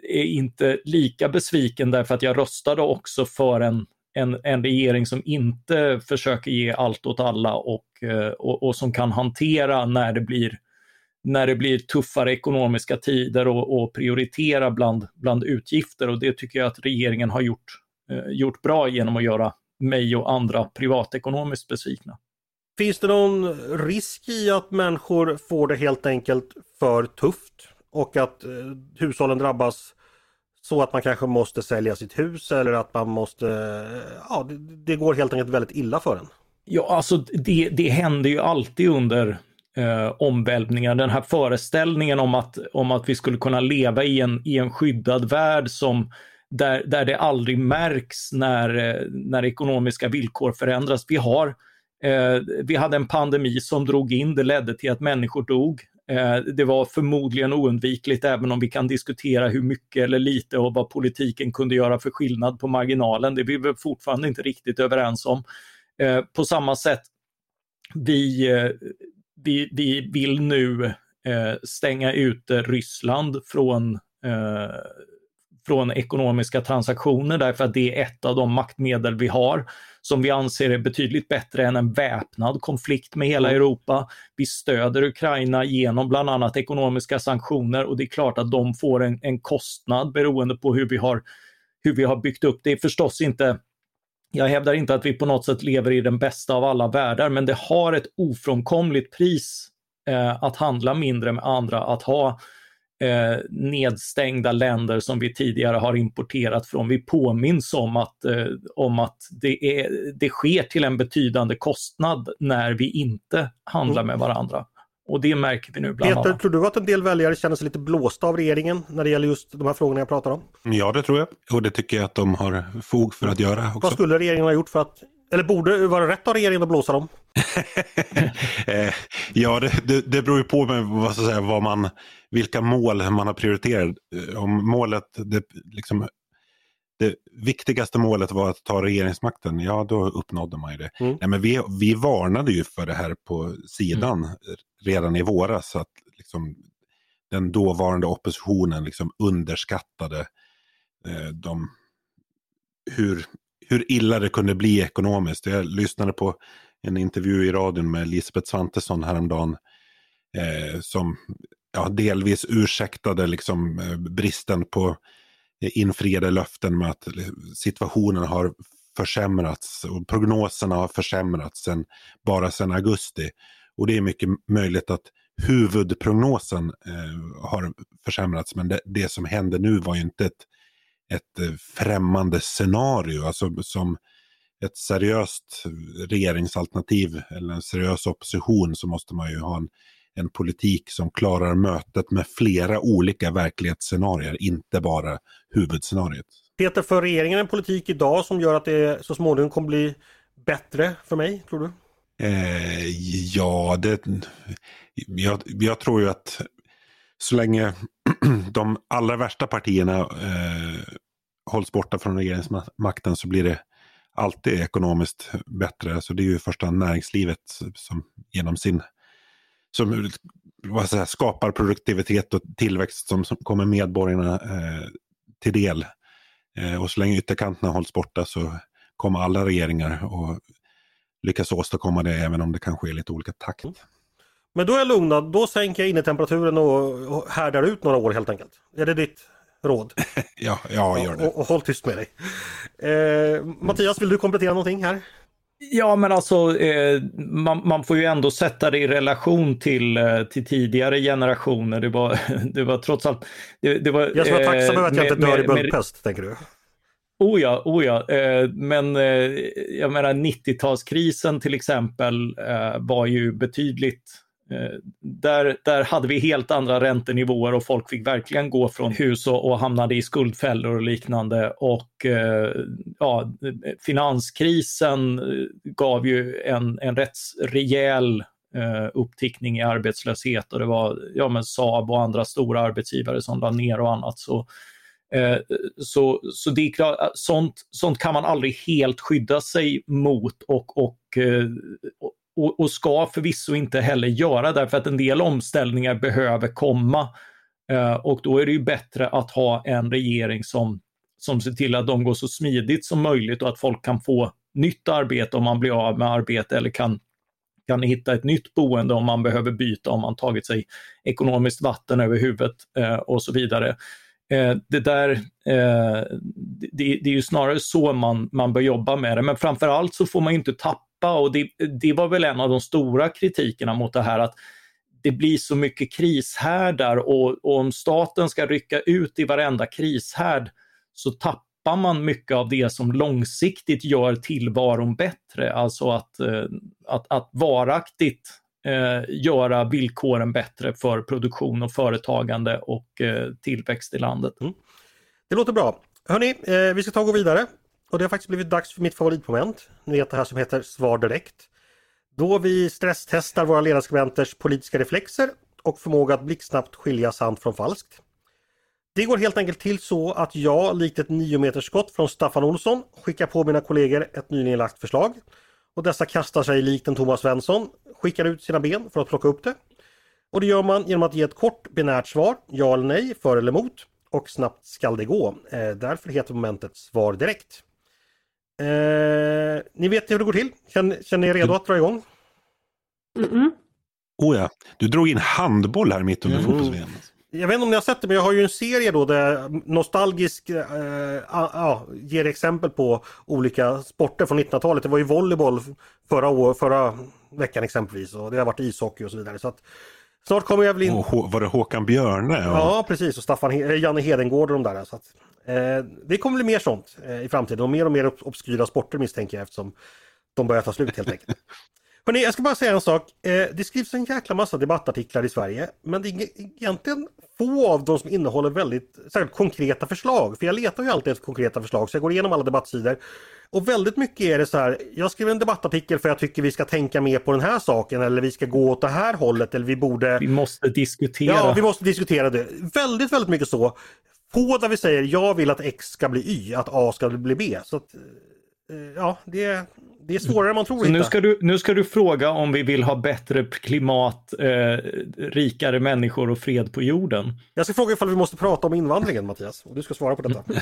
är inte lika besviken därför att jag röstade också för en, en, en regering som inte försöker ge allt åt alla och, eh, och, och, som kan hantera när det blir, när det blir tuffare ekonomiska tider och, och prioritera bland, bland utgifter. Och det tycker jag att regeringen har gjort, eh, gjort bra genom att göra mig och andra privatekonomiskt besvikna. Finns det någon risk i att människor får det helt enkelt för tufft och att eh, hushållen drabbas så att man kanske måste sälja sitt hus eller att man måste, eh, ja det, det går helt enkelt väldigt illa för en? Ja, alltså det, det händer ju alltid under eh, omvälvningar. Den här föreställningen om att, om att vi skulle kunna leva i en, i en skyddad värld som där, där det aldrig märks när, eh, när ekonomiska villkor förändras. Vi har Eh, Eh, vi hade en pandemi som drog in, det ledde till att människor dog. Eh, det var förmodligen oundvikligt även om vi kan diskutera hur mycket eller lite och vad politiken kunde göra för skillnad på marginalen. Det är vi fortfarande inte riktigt överens om. Eh, på samma sätt, vi, eh, vi, vi vill nu eh, stänga ute Ryssland från från ekonomiska transaktioner därför att det är ett av de maktmedel vi har som vi anser är betydligt bättre än en väpnad konflikt med hela mm. Europa. Vi stöder Ukraina genom bland annat ekonomiska sanktioner och det är klart att de får en, en kostnad beroende på hur vi, har, hur vi har byggt upp. Det är förstås inte jag hävdar inte att vi på något sätt lever i den bästa av alla världar, men det har ett ofrånkomligt pris eh, att handla mindre med andra, att ha eh, nedstängda länder som vi tidigare har importerat från. Vi påminns om att, eh, om att det, är, det sker till en betydande kostnad när vi inte handlar med varandra. Och det märker vi nu bland Peter, annat. tror du att en del väljare känner sig lite blåsta av regeringen när det gäller just de här frågorna jag pratar om? Ja, det tror jag. Och det tycker jag att de har fog för att göra också. Vad skulle regeringen ha gjort för att eller borde det vara rätt av regeringen att blåsa dem? [laughs] Eh, ja, det, det, det beror ju på med vad, så säga, vad man, vilka mål man har prioriterat. Eh, om målet, det, liksom, det viktigaste målet var att ta regeringsmakten, ja då uppnådde man ju det. Mm. Nej, men vi, vi varnade ju för det här på sidan mm. redan i våras. Så att liksom, den dåvarande oppositionen liksom underskattade eh, de, hur, hur illa det kunde bli ekonomiskt. Jag lyssnade på en intervju i radion med Lisbeth Svantesson häromdagen eh, som ja, delvis ursäktade liksom, eh, bristen på eh, infriade löften med att eh, situationen har försämrats och prognoserna har försämrats sen, bara sedan augusti. Och det är mycket möjligt att huvudprognosen eh, har försämrats men det, det, som händer nu var ju inte ett ett främmande scenario. Alltså som ett seriöst regeringsalternativ eller en seriös opposition så måste man ju ha en, en politik som klarar mötet med flera olika verklighetsscenarier, inte bara huvudscenariot. Peter, för regeringen en politik idag som gör att det så småningom kommer bli bättre för mig, tror du? Eh, ja, det, jag, jag, tror ju att så länge [clears throat] de allra värsta partierna eh, hålls borta från regeringsmakten så blir det alltid ekonomiskt bättre. Så det är ju första näringslivet som genom sin som vad säger, skapar produktivitet och tillväxt som, som kommer medborgarna eh, till del. Eh, och så länge ytterkanterna hålls borta så kommer alla regeringar att lyckas åstadkomma det även om det kanske är lite olika takt. Men då är jag lugnad, då sänker jag innetemperaturen och, och härdar ut några år helt enkelt. Är det ditt råd? [laughs] Ja, ja gör det. Och, och håll tyst med dig. Eh, Mattias, vill du komplettera någonting här? Ja, men alltså eh, man, man, får ju ändå sätta det i relation till, eh, till tidigare generationer. Det var, [laughs] det var trots allt... Det, det var, jag ska vara tacksam över att jag inte dör i böldpest, tänker du? Oh ja, oh ja. Eh, men eh, jag menar 90-talskrisen till exempel eh, var ju betydligt Eh, Eh, där, där hade vi helt andra räntenivåer och folk fick verkligen gå från hus och, och hamnade i skuldfällor och liknande. Och eh, ja, finanskrisen eh, gav ju en, en rätt rejäl eh, upptickning i arbetslöshet och det var ja, men Saab och andra stora arbetsgivare som la ner och annat. Så, eh, så, så det är klart, sånt, sånt kan man aldrig helt skydda sig mot och, och, och och, och ska förvisso inte heller göra därför att en del omställningar behöver komma. Eh, och då är det ju bättre att ha en regering som, som ser till att de går så smidigt som möjligt och att folk kan få nytt arbete om man blir av med arbete eller kan, kan hitta ett nytt boende om man behöver byta, om man tagit sig ekonomiskt vatten över huvudet eh, och så vidare. Eh, det där, eh, det, det, är ju snarare så man, man bör jobba med det, men framförallt så får man inte tappa. Och det, det var väl en av de stora kritikerna mot det här att det blir så mycket krishärdar. Och, och om staten ska rycka ut i varenda krishärd så tappar man mycket av det som långsiktigt gör tillvaron bättre, alltså att, eh, att, att varaktigt eh, göra villkoren bättre för produktion och företagande och eh, tillväxt i landet. Mm. Det låter bra. Hörni, eh, vi ska ta och gå vidare. Och det har faktiskt blivit dags för mitt favoritmoment. Ni vet det här som heter Svar direkt. Då vi stresstestar våra ledarskribenters politiska reflexer och förmåga att blixtsnabbt skilja sant från falskt. Det går helt enkelt till så att jag, likt ett 9 skott från Staffan Olsson, skickar på mina kollegor ett nyligen lagt förslag. Och dessa kastar sig likt en Thomas Svensson, skickar ut sina ben för att plocka upp det. Och det gör man genom att ge ett kort binärt svar, ja eller nej, för eller emot. Och snabbt skall det gå. Eh, därför heter momentet Svar direkt. Eh, ni vet hur det går till? Känner, känner ni er redo att dra igång? Mm -mm. Oh ja, du drog in handboll här mitt under mm. fotbolls Jag vet inte om ni har sett det, men jag har ju en serie då där nostalgisk eh, ah, ger exempel på olika sporter från 1900-talet. Det var ju volleyboll förra, år, förra veckan exempelvis och det har varit ishockey och så vidare. Så att, snart kommer jag väl in... Och, var det Håkan Björne? Och... Ja, precis. Och Staffan, Janne Hedengård och de där. Så att, Eh, det kommer bli mer sånt eh, i framtiden och mer och mer obskyra sporter misstänker jag eftersom de börjar ta slut helt enkelt. [laughs] Hörrni, jag ska bara säga en sak. Eh, det skrivs en jäkla massa debattartiklar i Sverige men det är egentligen få av dem som innehåller väldigt särskilt konkreta förslag. För jag letar ju alltid efter konkreta förslag så jag går igenom alla debattsidor. Och väldigt mycket är det så här, jag skriver en debattartikel för jag tycker vi ska tänka mer på den här saken eller vi ska gå åt det här hållet eller vi borde... Vi måste diskutera. Ja, vi måste diskutera det. Väldigt, väldigt mycket så på där vi säger jag vill att X ska bli Y, att A ska bli B. Så att, eh, ja, det, det är svårare än man tror. Så nu ska, du, nu ska du fråga om vi vill ha bättre klimat, eh, rikare människor och fred på jorden. Jag ska fråga ifall vi måste prata om invandringen Mattias, och du ska svara på detta. [laughs]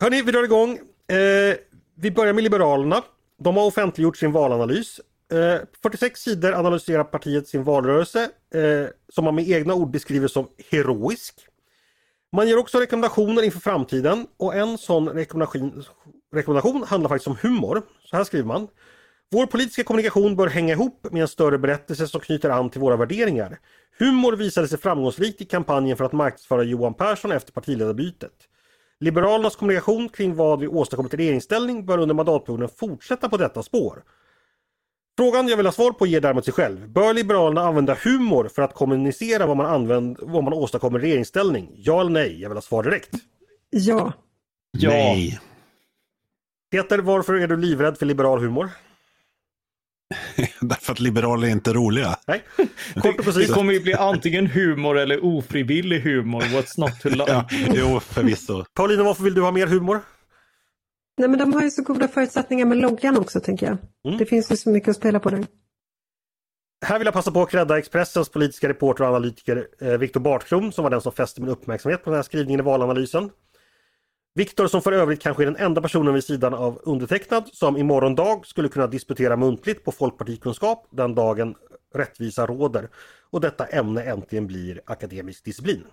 Hörni, vi drar igång. Eh, vi börjar med Liberalerna. De har offentliggjort sin valanalys. Eh, 46 sidor analyserar partiet sin valrörelse eh, som man med egna ord beskriver som heroisk. Man ger också rekommendationer inför framtiden och en sån rekommendation, rekommendation handlar faktiskt om humor. Så här skriver man. Vår politiska kommunikation bör hänga ihop med en större berättelse som knyter an till våra värderingar. Humor visade sig framgångsrikt i kampanjen för att marknadsföra Johan Persson efter partiledarbytet. Liberalernas kommunikation kring vad vi åstadkommit i regeringsställning bör under mandatperioden fortsätta på detta spår. Frågan jag vill ha svar på ger däremot sig själv. Bör Liberalerna använda humor för att kommunicera vad man, använd, vad man åstadkommer i regeringsställning? Ja eller nej? Jag vill ha svar direkt. Ja. Ja. Nej. Peter, varför är du livrädd för liberal humor? [laughs] Därför att liberaler är inte roliga. Nej, [laughs] kort och precis. Det kommer ju bli antingen humor eller ofrivillig humor. What's not to love? ja, jo, förvisso. Paulina, varför vill du ha mer humor? Nej men de har ju så goda förutsättningar med loggan också tänker jag. Mm. Det finns ju så mycket att spela på där. Här vill jag passa på att credda Expressens politiska reporter och analytiker eh, Viktor Bartkron som var den som fäste min uppmärksamhet på den här skrivningen i valanalysen. Viktor som för övrigt kanske är den enda personen vid sidan av undertecknad som imorgon dag skulle kunna disputera muntligt på folkpartikunskap den dagen rättvisa råder och detta ämne äntligen blir akademisk disciplin.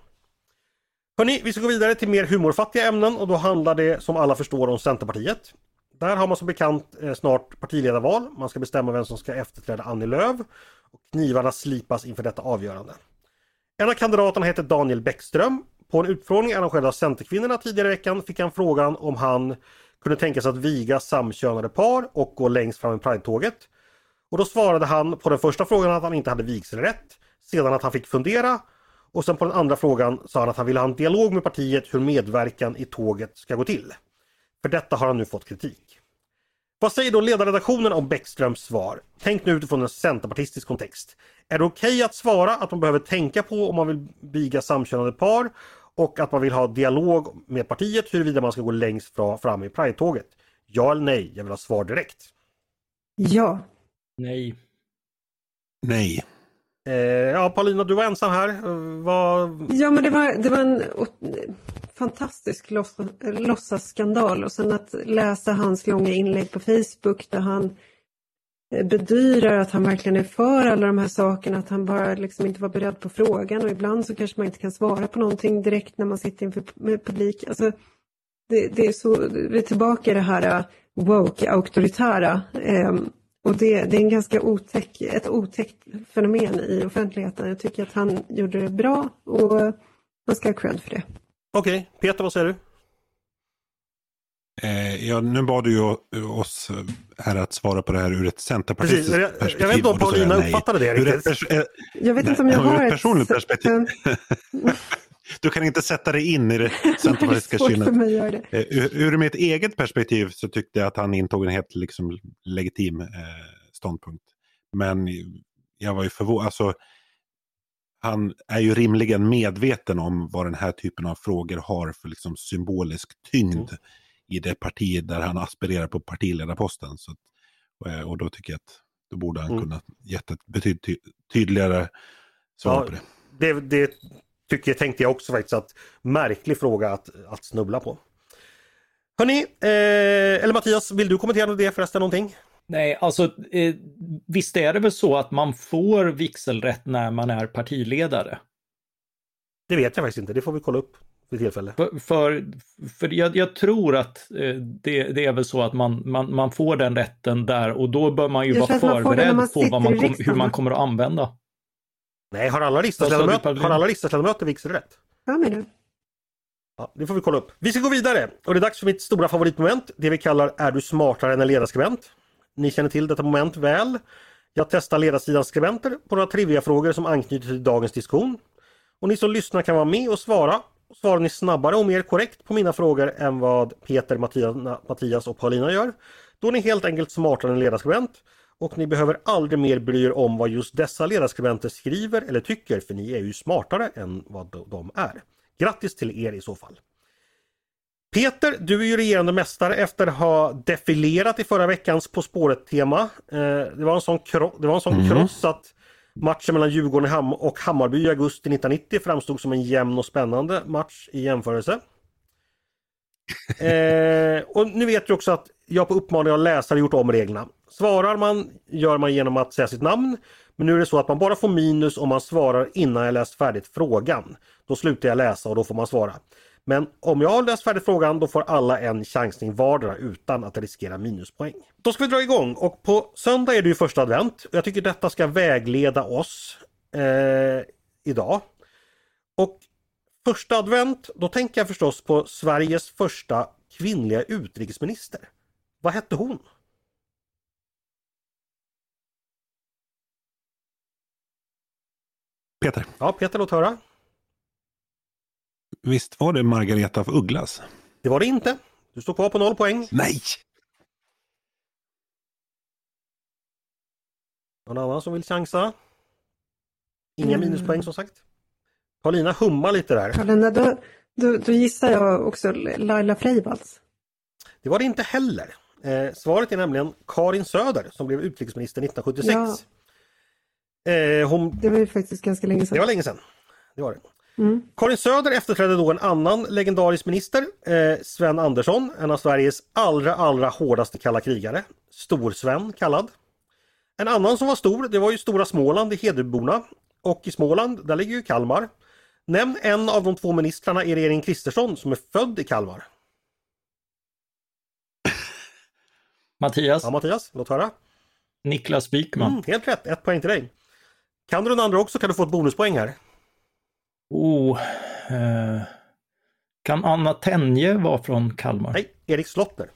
Hörni, vi ska gå vidare till mer humorfattiga ämnen och då handlar det som alla förstår om Centerpartiet. Där har man som bekant eh, snart partiledarval. Man ska bestämma vem som ska efterträda Annie Lööf. Och knivarna slipas inför detta avgörande. En av kandidaterna heter Daniel Bäckström. På en utfrågning arrangerad av Centerkvinnorna tidigare i veckan fick han frågan om han kunde tänka sig att viga samkönade par och gå längst fram i Pride-tåget. Och då svarade han på den första frågan att han inte hade vigselrätt. Sedan att han fick fundera och sen på den andra frågan sa han att han ville ha en dialog med partiet hur medverkan i tåget ska gå till. För detta har han nu fått kritik. Vad säger då ledarredaktionen om Bäckströms svar? Tänk nu utifrån en centerpartistisk kontext. Är det okej okay att svara att man behöver tänka på om man vill viga samkönade par och att man vill ha dialog med partiet huruvida man ska gå längst fram i Pride-tåget? Ja eller nej? Jag vill ha svar direkt. Ja. Nej. Nej. Eh, ja, Paulina, du var ensam här. Vad... Ja, men det var, det var en fantastisk låtsasskandal och sen att läsa hans långa inlägg på Facebook där han eh, bedyrar att han verkligen är för alla de här sakerna, att han bara liksom inte var beredd på frågan och ibland så kanske man inte kan svara på någonting direkt när man sitter inför publik. Alltså, det, det är så, vi är tillbaka i det här äh, woke, auktoritära. Eh, och det, det, är en ganska otäck, ett otäckt fenomen i offentligheten. Jag tycker att han gjorde det bra och äh, man ska ha cred för det. Okej, okay. Peter vad säger du? Eh, ja, nu bad du ju oss här att svara på det här ur ett centerpartistiskt jag, perspektiv. Jag vet inte om Paulina uppfattade det riktigt. Ett, jag vet inte om jag har ur ett personligt perspektiv. [laughs] du kan inte sätta dig in i det [laughs] centerpartistiska kynnet. Ur, eh, ur mitt eget perspektiv så tyckte jag att han intog en helt liksom, legitim eh, ståndpunkt. Men jag var ju förvånad. Alltså, han är ju rimligen medveten om vad den här typen av frågor har för liksom symbolisk tyngd mm. I det parti där han aspirerar på partiledarposten. Så, eh, och då tycker jag att då borde han mm. kunna gett ett betydligt ty tydligare svar ja, på det. det. Det tycker, tänkte jag också faktiskt att märklig fråga att, att snubbla på. Hörni, eh, eller Mattias, vill du kommentera det förresten någonting? Nej, alltså eh, visst är det väl så att man får vigselrätt när man är partiledare? Det vet jag faktiskt inte, det får vi kolla upp vid tillfälle. För, för, för jag, jag, tror att eh, det, det, är väl så att man, man, man får den rätten där och då bör man ju vara förberedd på vad man kom, hur man kommer att använda. Nej, har alla riksdagsledamöter, har alla riksdagsledamöter vigselrätt? Ja, men du. Ja, det får vi kolla upp. Vi ska gå vidare och det är dags för mitt stora favoritmoment, det vi kallar Är du smartare än en ledarskribent? Ni känner till detta moment väl. Jag testar ledarsidans skribenter på några triviafrågor som anknyter till dagens diskussion. Och ni som lyssnar kan vara med och svara. Svarar ni snabbare och mer korrekt på mina frågor än vad Peter, Mattias och Paulina gör, då är ni helt enkelt smartare än ledarskribent och ni behöver aldrig mer bry er om vad just dessa ledarskribenter skriver eller tycker för ni är ju smartare än vad de är. Grattis till er i så fall! Peter, du är ju regerande mästare efter att ha defilerat i förra veckans På spåret-tema. Eh, det var en sån, kro det var en sån mm. kross att matchen mellan Djurgården och Hammarby i augusti 1990 framstod som en jämn och spännande match i jämförelse. [laughs] Eh, och nu vet du också att jag på uppmaning av läsare gjort om reglerna. Svarar man gör man genom att säga sitt namn. Men nu är det så att man bara får minus om man svarar innan jag läst färdigt frågan. Då slutar jag läsa och då får man svara. Men om jag har läst färdigt frågan då får alla en chansning vardera utan att riskera minuspoäng. Då ska vi dra igång och på söndag är det ju första advent. Jag tycker detta ska vägleda oss eh, idag. Och första advent, då tänker jag förstås på Sveriges första kvinnliga utrikesminister. Vad hette hon? Peter. Ja, Peter, låt höra. Visst var det Margareta af Ugglas? Det var det inte. Du står kvar på noll poäng. Nej! Någon annan som vill chansa? Inga mm. minuspoäng som sagt. Paulina hummar lite där. Paulina, då, då, då gissar jag också Laila Freivalds. Det var det inte heller. Eh, svaret är nämligen Karin Söder som blev utrikesminister 1976. Ja. Eh, hon... Det var ju faktiskt ganska länge sedan. Det var länge sedan. Det var det. Karin Söder efterträdde då en annan legendarisk minister, eh, Sven Andersson, en av Sveriges allra, allra hårdaste kalla krigare. Stor-Sven kallad. En annan som var stor, det var ju Stora Småland i Hedeborna. Och i Småland, där ligger ju Kalmar. Nämn en av de två ministrarna i regeringen Kristersson som är född i Kalmar. [laughs] Mattias, Ja, Mattias, låt höra. Niklas Wikman. Mm, helt rätt, ett poäng till dig. Kan du den andra också kan du få ett bonuspoäng här. Oh, eh, kan Anna Tenje vara från Kalmar? Nej, Erik Slottner.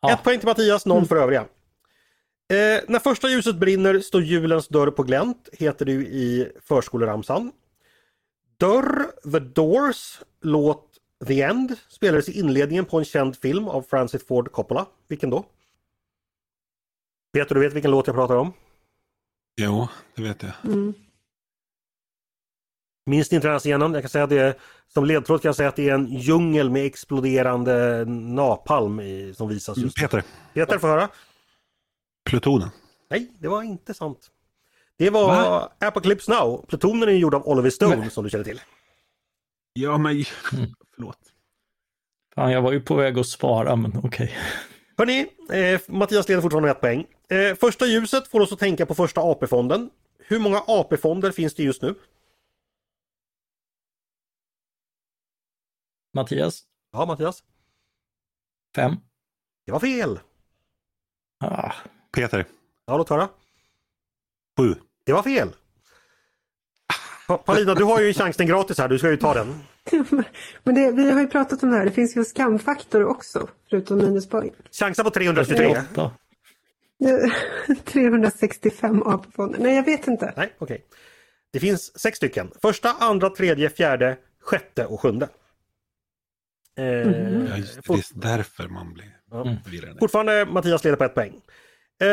Ja. Ett poäng till Mattias, noll för övriga. Eh, när första ljuset brinner står julens dörr på glänt, heter det ju i förskoleramsan. Dörr, The Doors, låt The End spelades i inledningen på en känd film av Francis Ford Coppola. Vilken då? Peter, du vet vilken låt jag pratar om? Jo, det vet jag. Minns inte den här scenen? Jag kan säga att det som ledtråd kan jag säga att det är en djungel med exploderande napalm i, som visas just. Peter, Peter, får höra. Plutonen. Nej, det var inte sant. Det var Va? Apocalypse Now. Plutonen är gjord av Oliver Stone som du känner till. Ja, men [laughs] förlåt. Fan, jag var ju på väg att spara, men okej. Hörni, eh, Mattias leder fortfarande med ett poäng. Eh, första ljuset får oss att tänka på första AP-fonden. Hur många AP-fonder finns det just nu? Mattias, Ja, Mattias. fem. Det var fel. Ah, Peter, Ja, låt höra. sju. Det var fel. Pa- Paulina, du har ju chansen gratis här. Du ska ju ta den. [laughs] Men det, vi har ju pratat om det här, det finns ju skamfaktor också, förutom minuspoäng. Chansa på 323. åtta. 365 [laughs] AP-fonder. Nej, jag vet inte. Nej, okej. Det finns sex stycken. Första, andra, tredje, fjärde, sjätte och sjunde. Eh, Ja, just det, är därför man blir förvirrad. Fortfarande Mattias leder på ett poäng. Eh,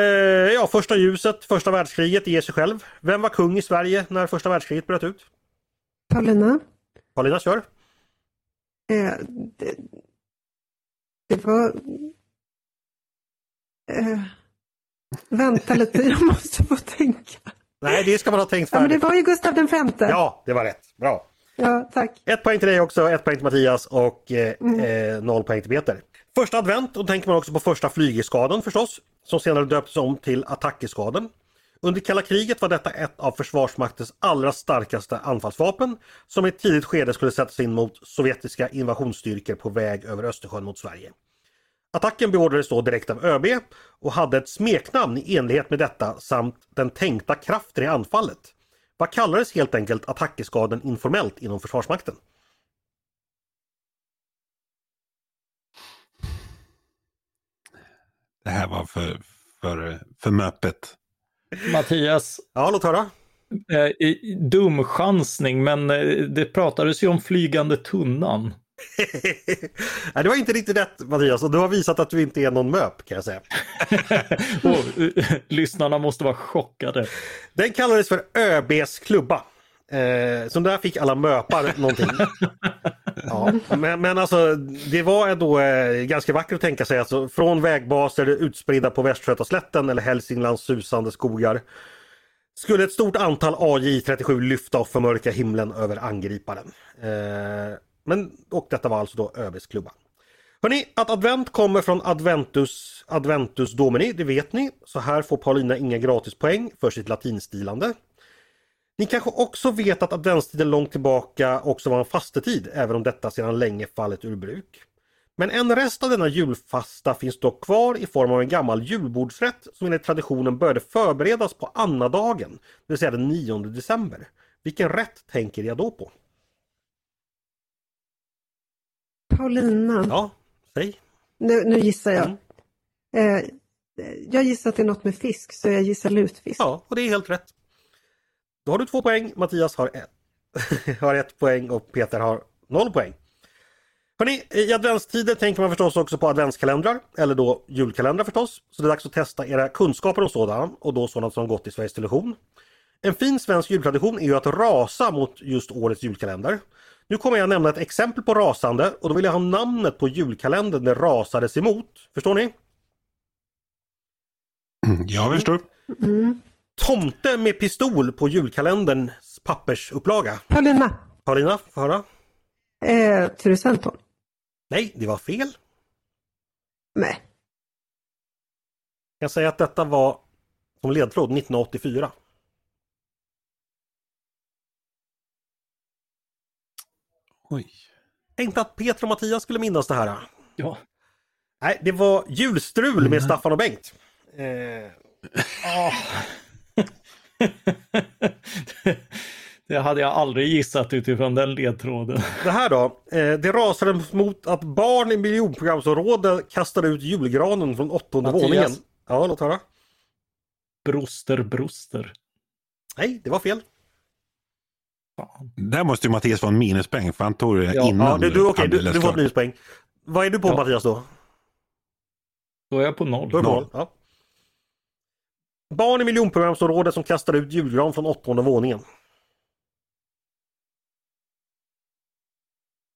ja, första ljuset, första världskriget ger sig själv. Vem var kung i Sverige när första världskriget bröt ut? Paulina, Paulina, kör. eh, det, det var... Eh, vänta lite, jag måste få tänka. Nej, det ska man ha tänkt Ja, men det färdigt. var ju Gustav den femte. Ja, det var rätt. Bra. Ja tack. Ett poäng till dig också, ett poäng till Mattias och eh, eh, noll poäng till Peter. Första advent, och då tänker man också på första flygeskaden förstås, som senare döptes om till attackeskaden. Under kalla kriget var detta ett av Försvarsmaktens allra starkaste anfallsvapen som i ett tidigt skede skulle sättas in mot sovjetiska invasionsstyrkor på väg över Östersjön mot Sverige. Attacken beordrades då direkt av ÖB och hade ett smeknamn i enlighet med detta samt den tänkta kraften i anfallet. Vad kallades helt enkelt attackeskaden informellt inom Försvarsmakten? Det här var för, för, för möpet. Mattias, Ja, låt höra. eh, dum chansning, men eh, det pratades ju om flygande tunnan. [laughs] Nej, det var inte riktigt rätt Mattias och du har visat att du inte är någon möp kan jag säga. [laughs] Eh, [laughs] lyssnarna måste vara chockade. Den kallades för ÖBs klubba. Eh, så där fick alla möpar någonting. Ja, men, men alltså det var ändå eh, ganska vackert att tänka sig. Alltså, från vägbaser utspridda på Västgötaslätten eller Hälsinglands susande skogar skulle ett stort antal AJ-37 lyfta och förmörka himlen över angriparen. Eh, men, och detta var alltså då ÖBs klubba. Hörrni, att advent kommer från Adventus, Adventus Domini, det vet ni. Så här får Paulina inga gratispoäng för sitt latinstilande. Ni kanske också vet att adventstiden långt tillbaka också var en fastetid, även om detta sedan länge fallit ur bruk. Men en rest av denna julfasta finns dock kvar i form av en gammal julbordsrätt som enligt traditionen började förberedas på annadagen, det vill säga den 9 december. Vilken rätt tänker jag då på? Paulina, Ja, säg. nu, nu gissar jag. Mm. Eh, jag gissar att det är något med fisk, så jag gissar lutfisk. Ja, och det är helt rätt. Då har du två poäng, Mattias har ett, [laughs] har ett poäng och Peter har noll poäng. Hörrni, i adventstider tänker man förstås också på adventskalendrar, eller då julkalendrar förstås. Så det är dags att testa era kunskaper om sådana och då sådant som gått i Sveriges Television. En fin svensk jultradition är ju att rasa mot just årets julkalender. Nu kommer jag nämna ett exempel på rasande och då vill jag ha namnet på julkalendern det rasades emot. Förstår ni? Jag förstår. Mm. Tomte med pistol på julkalendern pappersupplaga? Paulina. Paulina, får höra? Eh, Turecenton. Nej, det var fel. Nej. Jag kan säga att detta var som ledtråd 1984. Oj. Tänkte att Peter och Mattias skulle minnas det här. Ja. Nej, det var julstrul med Staffan och Bengt. Eh, Ah. [laughs] det hade jag aldrig gissat utifrån den ledtråden. det här då. Eh, det rasade mot att barn i miljonprogramsområde kastade ut julgranen från åttonde Mattias. våningen. Ja, låt höra. Broster, broster. Nej, det var fel. Fan. Där måste ju Mattias få en minuspoäng för han tog det Ja, innan Ja, du, du, hade du, du får ett minuspoäng. Vad är du på Ja. Mattias då? Då är jag på noll. Noll. noll. Ja. Barn i miljonprogramsområdet som kastade ut julgran från åttonde våningen.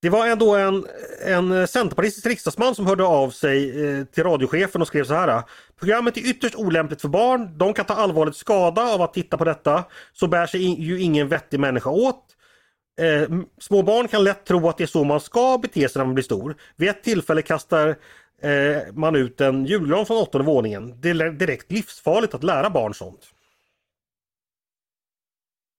Det var ändå en, en centerpartistisk riksdagsman som hörde av sig eh, till radiochefen och skrev så här. Programmet är ytterst olämpligt för barn. De kan ta allvarligt skada av att titta på detta. Så bär sig ju ingen vettig människa åt. Eh, små barn kan lätt tro att det är så man ska bete sig när man blir stor. Vid ett tillfälle kastar eh, man ut en julgran från åttonde våningen. Det är direkt livsfarligt att lära barn sånt.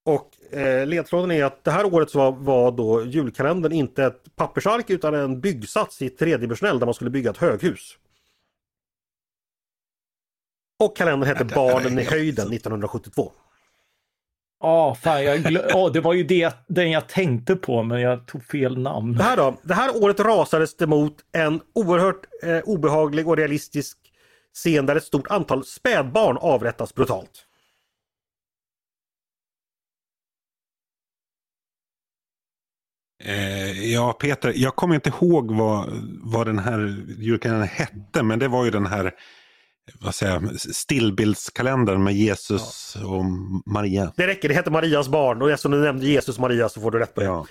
Och eh, ledtråden är att det här året så var, var då julkalendern inte ett pappersark utan en byggsats i tredimensionell där man skulle bygga ett höghus. Och kalendern hette Barnen i höjden 1972. Ja, fan, jag glö- [laughs] ja, det var ju det, den jag tänkte på, men jag tog fel namn. Det här då? Det här året rasades det mot en oerhört eh, obehaglig och realistisk scen där ett stort antal spädbarn avrättas brutalt. Eh, ja, Peter, jag kommer inte ihåg vad, vad den här julkalendern hette, men det var ju den här vad säger jag, stillbildskalendern med Jesus och Maria. Det räcker, det heter Marias barn och eftersom du nämnde Jesus och Maria så får du rätt på det. Ja.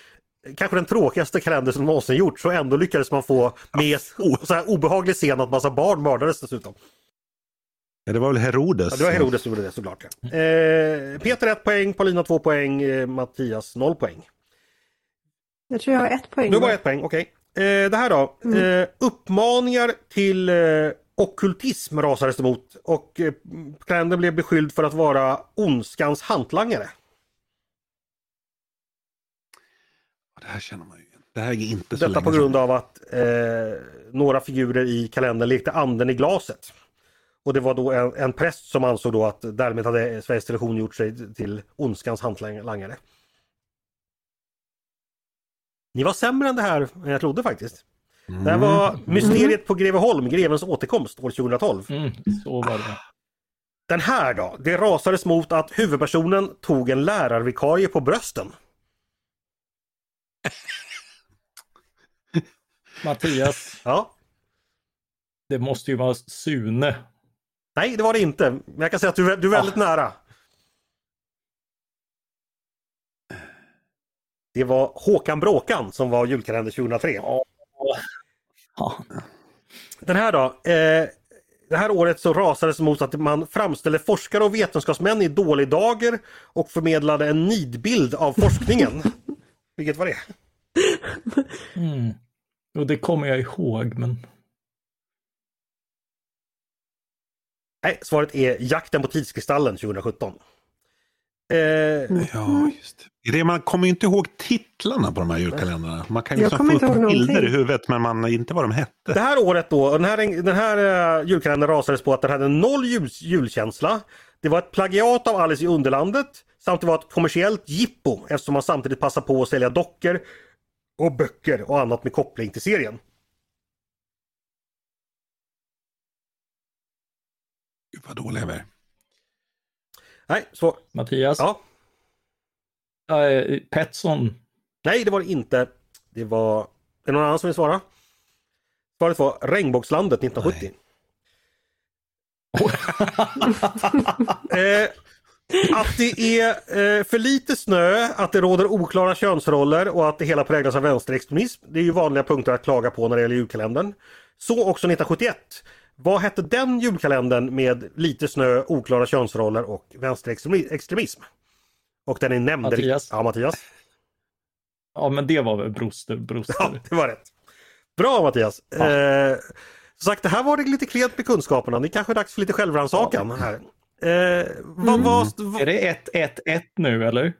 Kanske den tråkigaste kalender som någonsin gjorts och ändå lyckades man få med o- så här obehaglig scen att massa barn mördades dessutom. Ja, det var väl Herodes? Ja, det var Herodes som gjorde det såklart. Ja. Eh, Peter 1 poäng, Paulina 2 poäng, eh, Mattias 0 poäng. Jag tror jag har ett poäng. Du har ett poäng, okej. Eh, det här då. Eh, uppmaningar till eh, ockultism rasades det mot och eh, kalendern blev beskylld för att vara ondskans hantlangare. Det här känner man ju igen. Det här är inte så Detta länge på grund sedan. av att eh, några figurer i kalendern lekte anden i glaset. Och det var då en, en präst som ansåg då att därmed hade Sveriges Television gjort sig till ondskans hantlangare. Ni var sämre än det här jag trodde faktiskt. Det här var Mysteriet på Greveholm, Grevens återkomst år 2012. Mm, så var det. Den här då, det rasades mot att huvudpersonen tog en lärarvikarie på brösten. [laughs] Mattias, Ja, det måste ju vara Sune. nej det var det inte. Men jag kan säga att du, du är väldigt nära. Det var Håkan Bråkan som var julkalender 2003. Ja. Den här då. Eh, det här året så rasades mot att man framställde forskare och vetenskapsmän i dålig dager och förmedlade en nidbild av forskningen. [laughs] Vilket var det? Mm. Och det kommer jag ihåg, men... Nej, svaret är Jakten på tidskristallen 2017. Eh, Ja, just det. Man kommer ju inte ihåg titlarna på de här julkalendrarna. Man kan ju liksom få upp bilder någonting. i huvudet men man inte vad de hette. Det här året då, den här, den här uh, julkalendern rasades på att den hade noll jul, julkänsla. Det var ett plagiat av Alice i Underlandet samt det var ett kommersiellt jippo eftersom man samtidigt passade på att sälja dockor och böcker och annat med koppling till serien. Gud vad dåliga vi är. Nej, så, Mattias? ja. Eh, Petson? Nej, det var det inte. Det var... Är det någon annan som vill svara? Svaret var Regnbågslandet 1970. [laughs] eh, att det är eh, för lite snö, att det råder oklara könsroller och att det hela präglas av vänsterextremism. Det är ju vanliga punkter att klaga på när det gäller julkalendern. Så också 1971. Vad hette den julkalendern med lite snö, oklara könsroller och vänsterextremism? Och den är nämnd. Mattias. Ja, Mattias. Ja, men det var väl Broster. Broster. Ja, det var rätt. Bra Mattias! Ja. Eh, som sagt, det här var det lite klent med kunskaperna. Det är kanske är dags för lite självrannsakan här. Eh, vad, vad, vad, Är det 1-1-1 nu eller?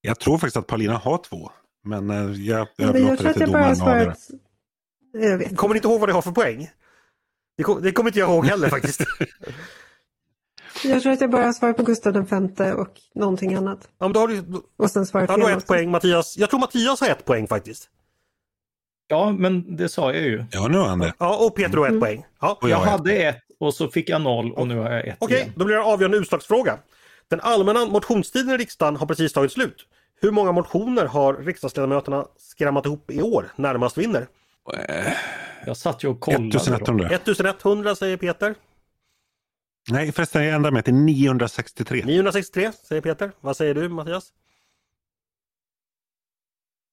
Jag tror faktiskt att Paulina har två. Men eh, jag överlåter det till domaren att avgöra. kommer ni inte ihåg vad det har för poäng? Det, kom, det kommer inte jag ihåg heller [laughs] faktiskt. Jag tror att jag bara har svarat på Gustav den femte och någonting annat. ja, men då har du, då, Och sen svarat ja, du har ett också. poäng Mattias. Jag tror Mattias har ett poäng faktiskt. Ja, men det sa jag ju. Ja, nu har han det. Ja, och Peter har ett poäng. Ja. Och Jag jag hade ett och så fick jag noll och nu har jag ett Okej, igen. då blir det en avgörande utslagsfråga. Den allmänna motionstiden i riksdagen har precis tagit slut. Hur många motioner har riksdagsledamöterna skrammat ihop i år? Närmast vinner. Jag satt ju och kollade. då. 1100. 1100 säger Peter. Nej, förresten jag ändrar mig till 963. 963 säger Peter. Vad säger du Mattias?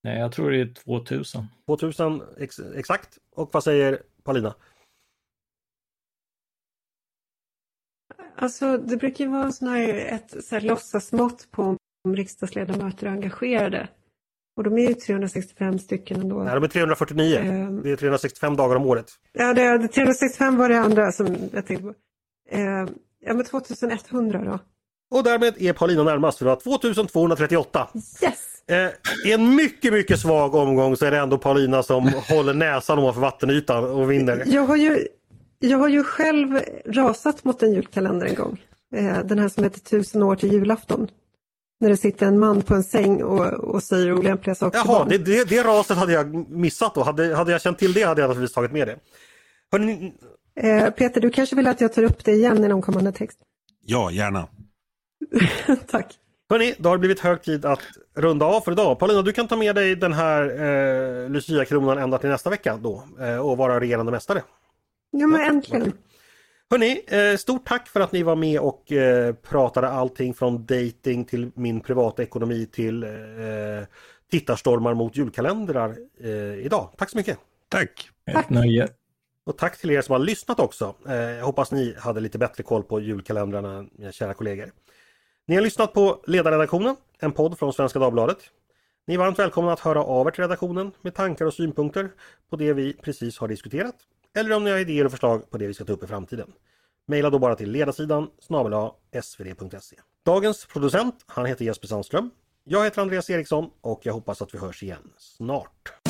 Nej, jag tror det är 2000. 2000 ex exakt. Och vad säger Paulina? Alltså det brukar ju vara sån här, ett så här låtsasmått på om riksdagsledamöter är engagerade. Och de är ju 365 stycken ändå. Nej, de är 349. Ehm. Det är 365 dagar om året. Ja, det, det, 365 var det andra som jag tänkte på. Eh, ja, men 2100 då. Och därmed är Paulina närmast för det var 2238. Yes! Eh, I en mycket, mycket svag omgång så är det ändå Paulina som [laughs] håller näsan ovanför vattenytan och vinner. Jag har ju, jag har ju själv rasat mot en julkalender en gång. Eh, den här som heter Tusen år till julafton. När det sitter en man på en säng och, och säger olämpliga saker till Jaha, barn. det, det, det raset hade jag missat då. Hade, hade jag känt till det hade jag naturligtvis tagit med det. Hörrni, Eh, Peter, du kanske vill att jag tar upp det igen i någon kommande text? Ja, gärna. [laughs] Tack. hörrni, då har det blivit hög tid att runda av för idag. Paulina, du kan ta med dig den här eh, Lucia-kronan ända till nästa vecka då eh, och vara regerande mästare. Ja, men äntligen. Hörni, eh, stort tack för att ni var med och eh, pratade allting från dating till min privata ekonomi till eh, tittarstormar mot julkalendrar idag. Tack så mycket! Tack. Ett nöje. Och tack till er som har lyssnat också. Jag hoppas ni hade lite bättre koll på julkalendrarna, mina kära kollegor. Ni har lyssnat på Ledarredaktionen, en podd från Svenska Dagbladet. Ni är varmt välkomna att höra av er till redaktionen med tankar och synpunkter på det vi precis har diskuterat. Eller om ni har idéer och förslag på det vi ska ta upp i framtiden. Maila då bara till ledarsidan snabel svd.se. Dagens producent, han heter Jesper Sandström. Jag heter Andreas Eriksson och jag hoppas att vi hörs igen snart.